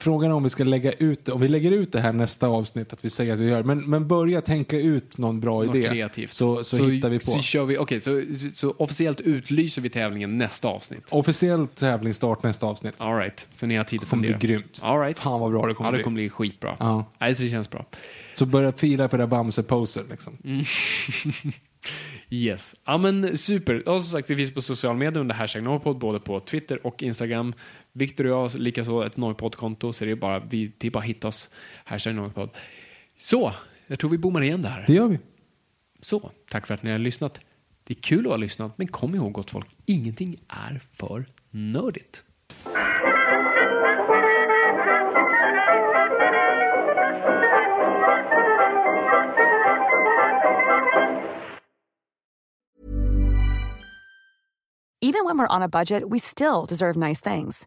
frågan är om vi ska lägga ut det. Om vi lägger ut det här nästa avsnitt, att vi säger att vi gör men, men börja tänka ut någon bra Något idé. kreativt. Så, så, hittar vi på. Så, kör vi, okej, så, så officiellt utlyser vi tävlingen nästa avsnitt. Officiell tävlingsstart nästa avsnitt. All right. så ni har tid att Det kommer bli fundera. grymt. All right. Fan vad bra det kommer ja, det bli. kommer bli skitbra. Ja. Nej, så det känns bra. Så börja fila på det där Bamse-poser liksom. Mm. Yes. Ja men super. Och som sagt, vi finns på sociala medier under hashtag Norrpodd, både på Twitter och Instagram. Viktor och jag likaså ett Norrpodd-konto, så det är bara, vi, det är bara att hitta oss. Hashtag Norrpodd. Så, jag tror vi bommar igen där. Det gör vi. Så, tack för att ni har lyssnat. Det är kul att ha lyssnat, men kom ihåg gott folk, ingenting är för nördigt. Even when we're on a budget, we still deserve nice things.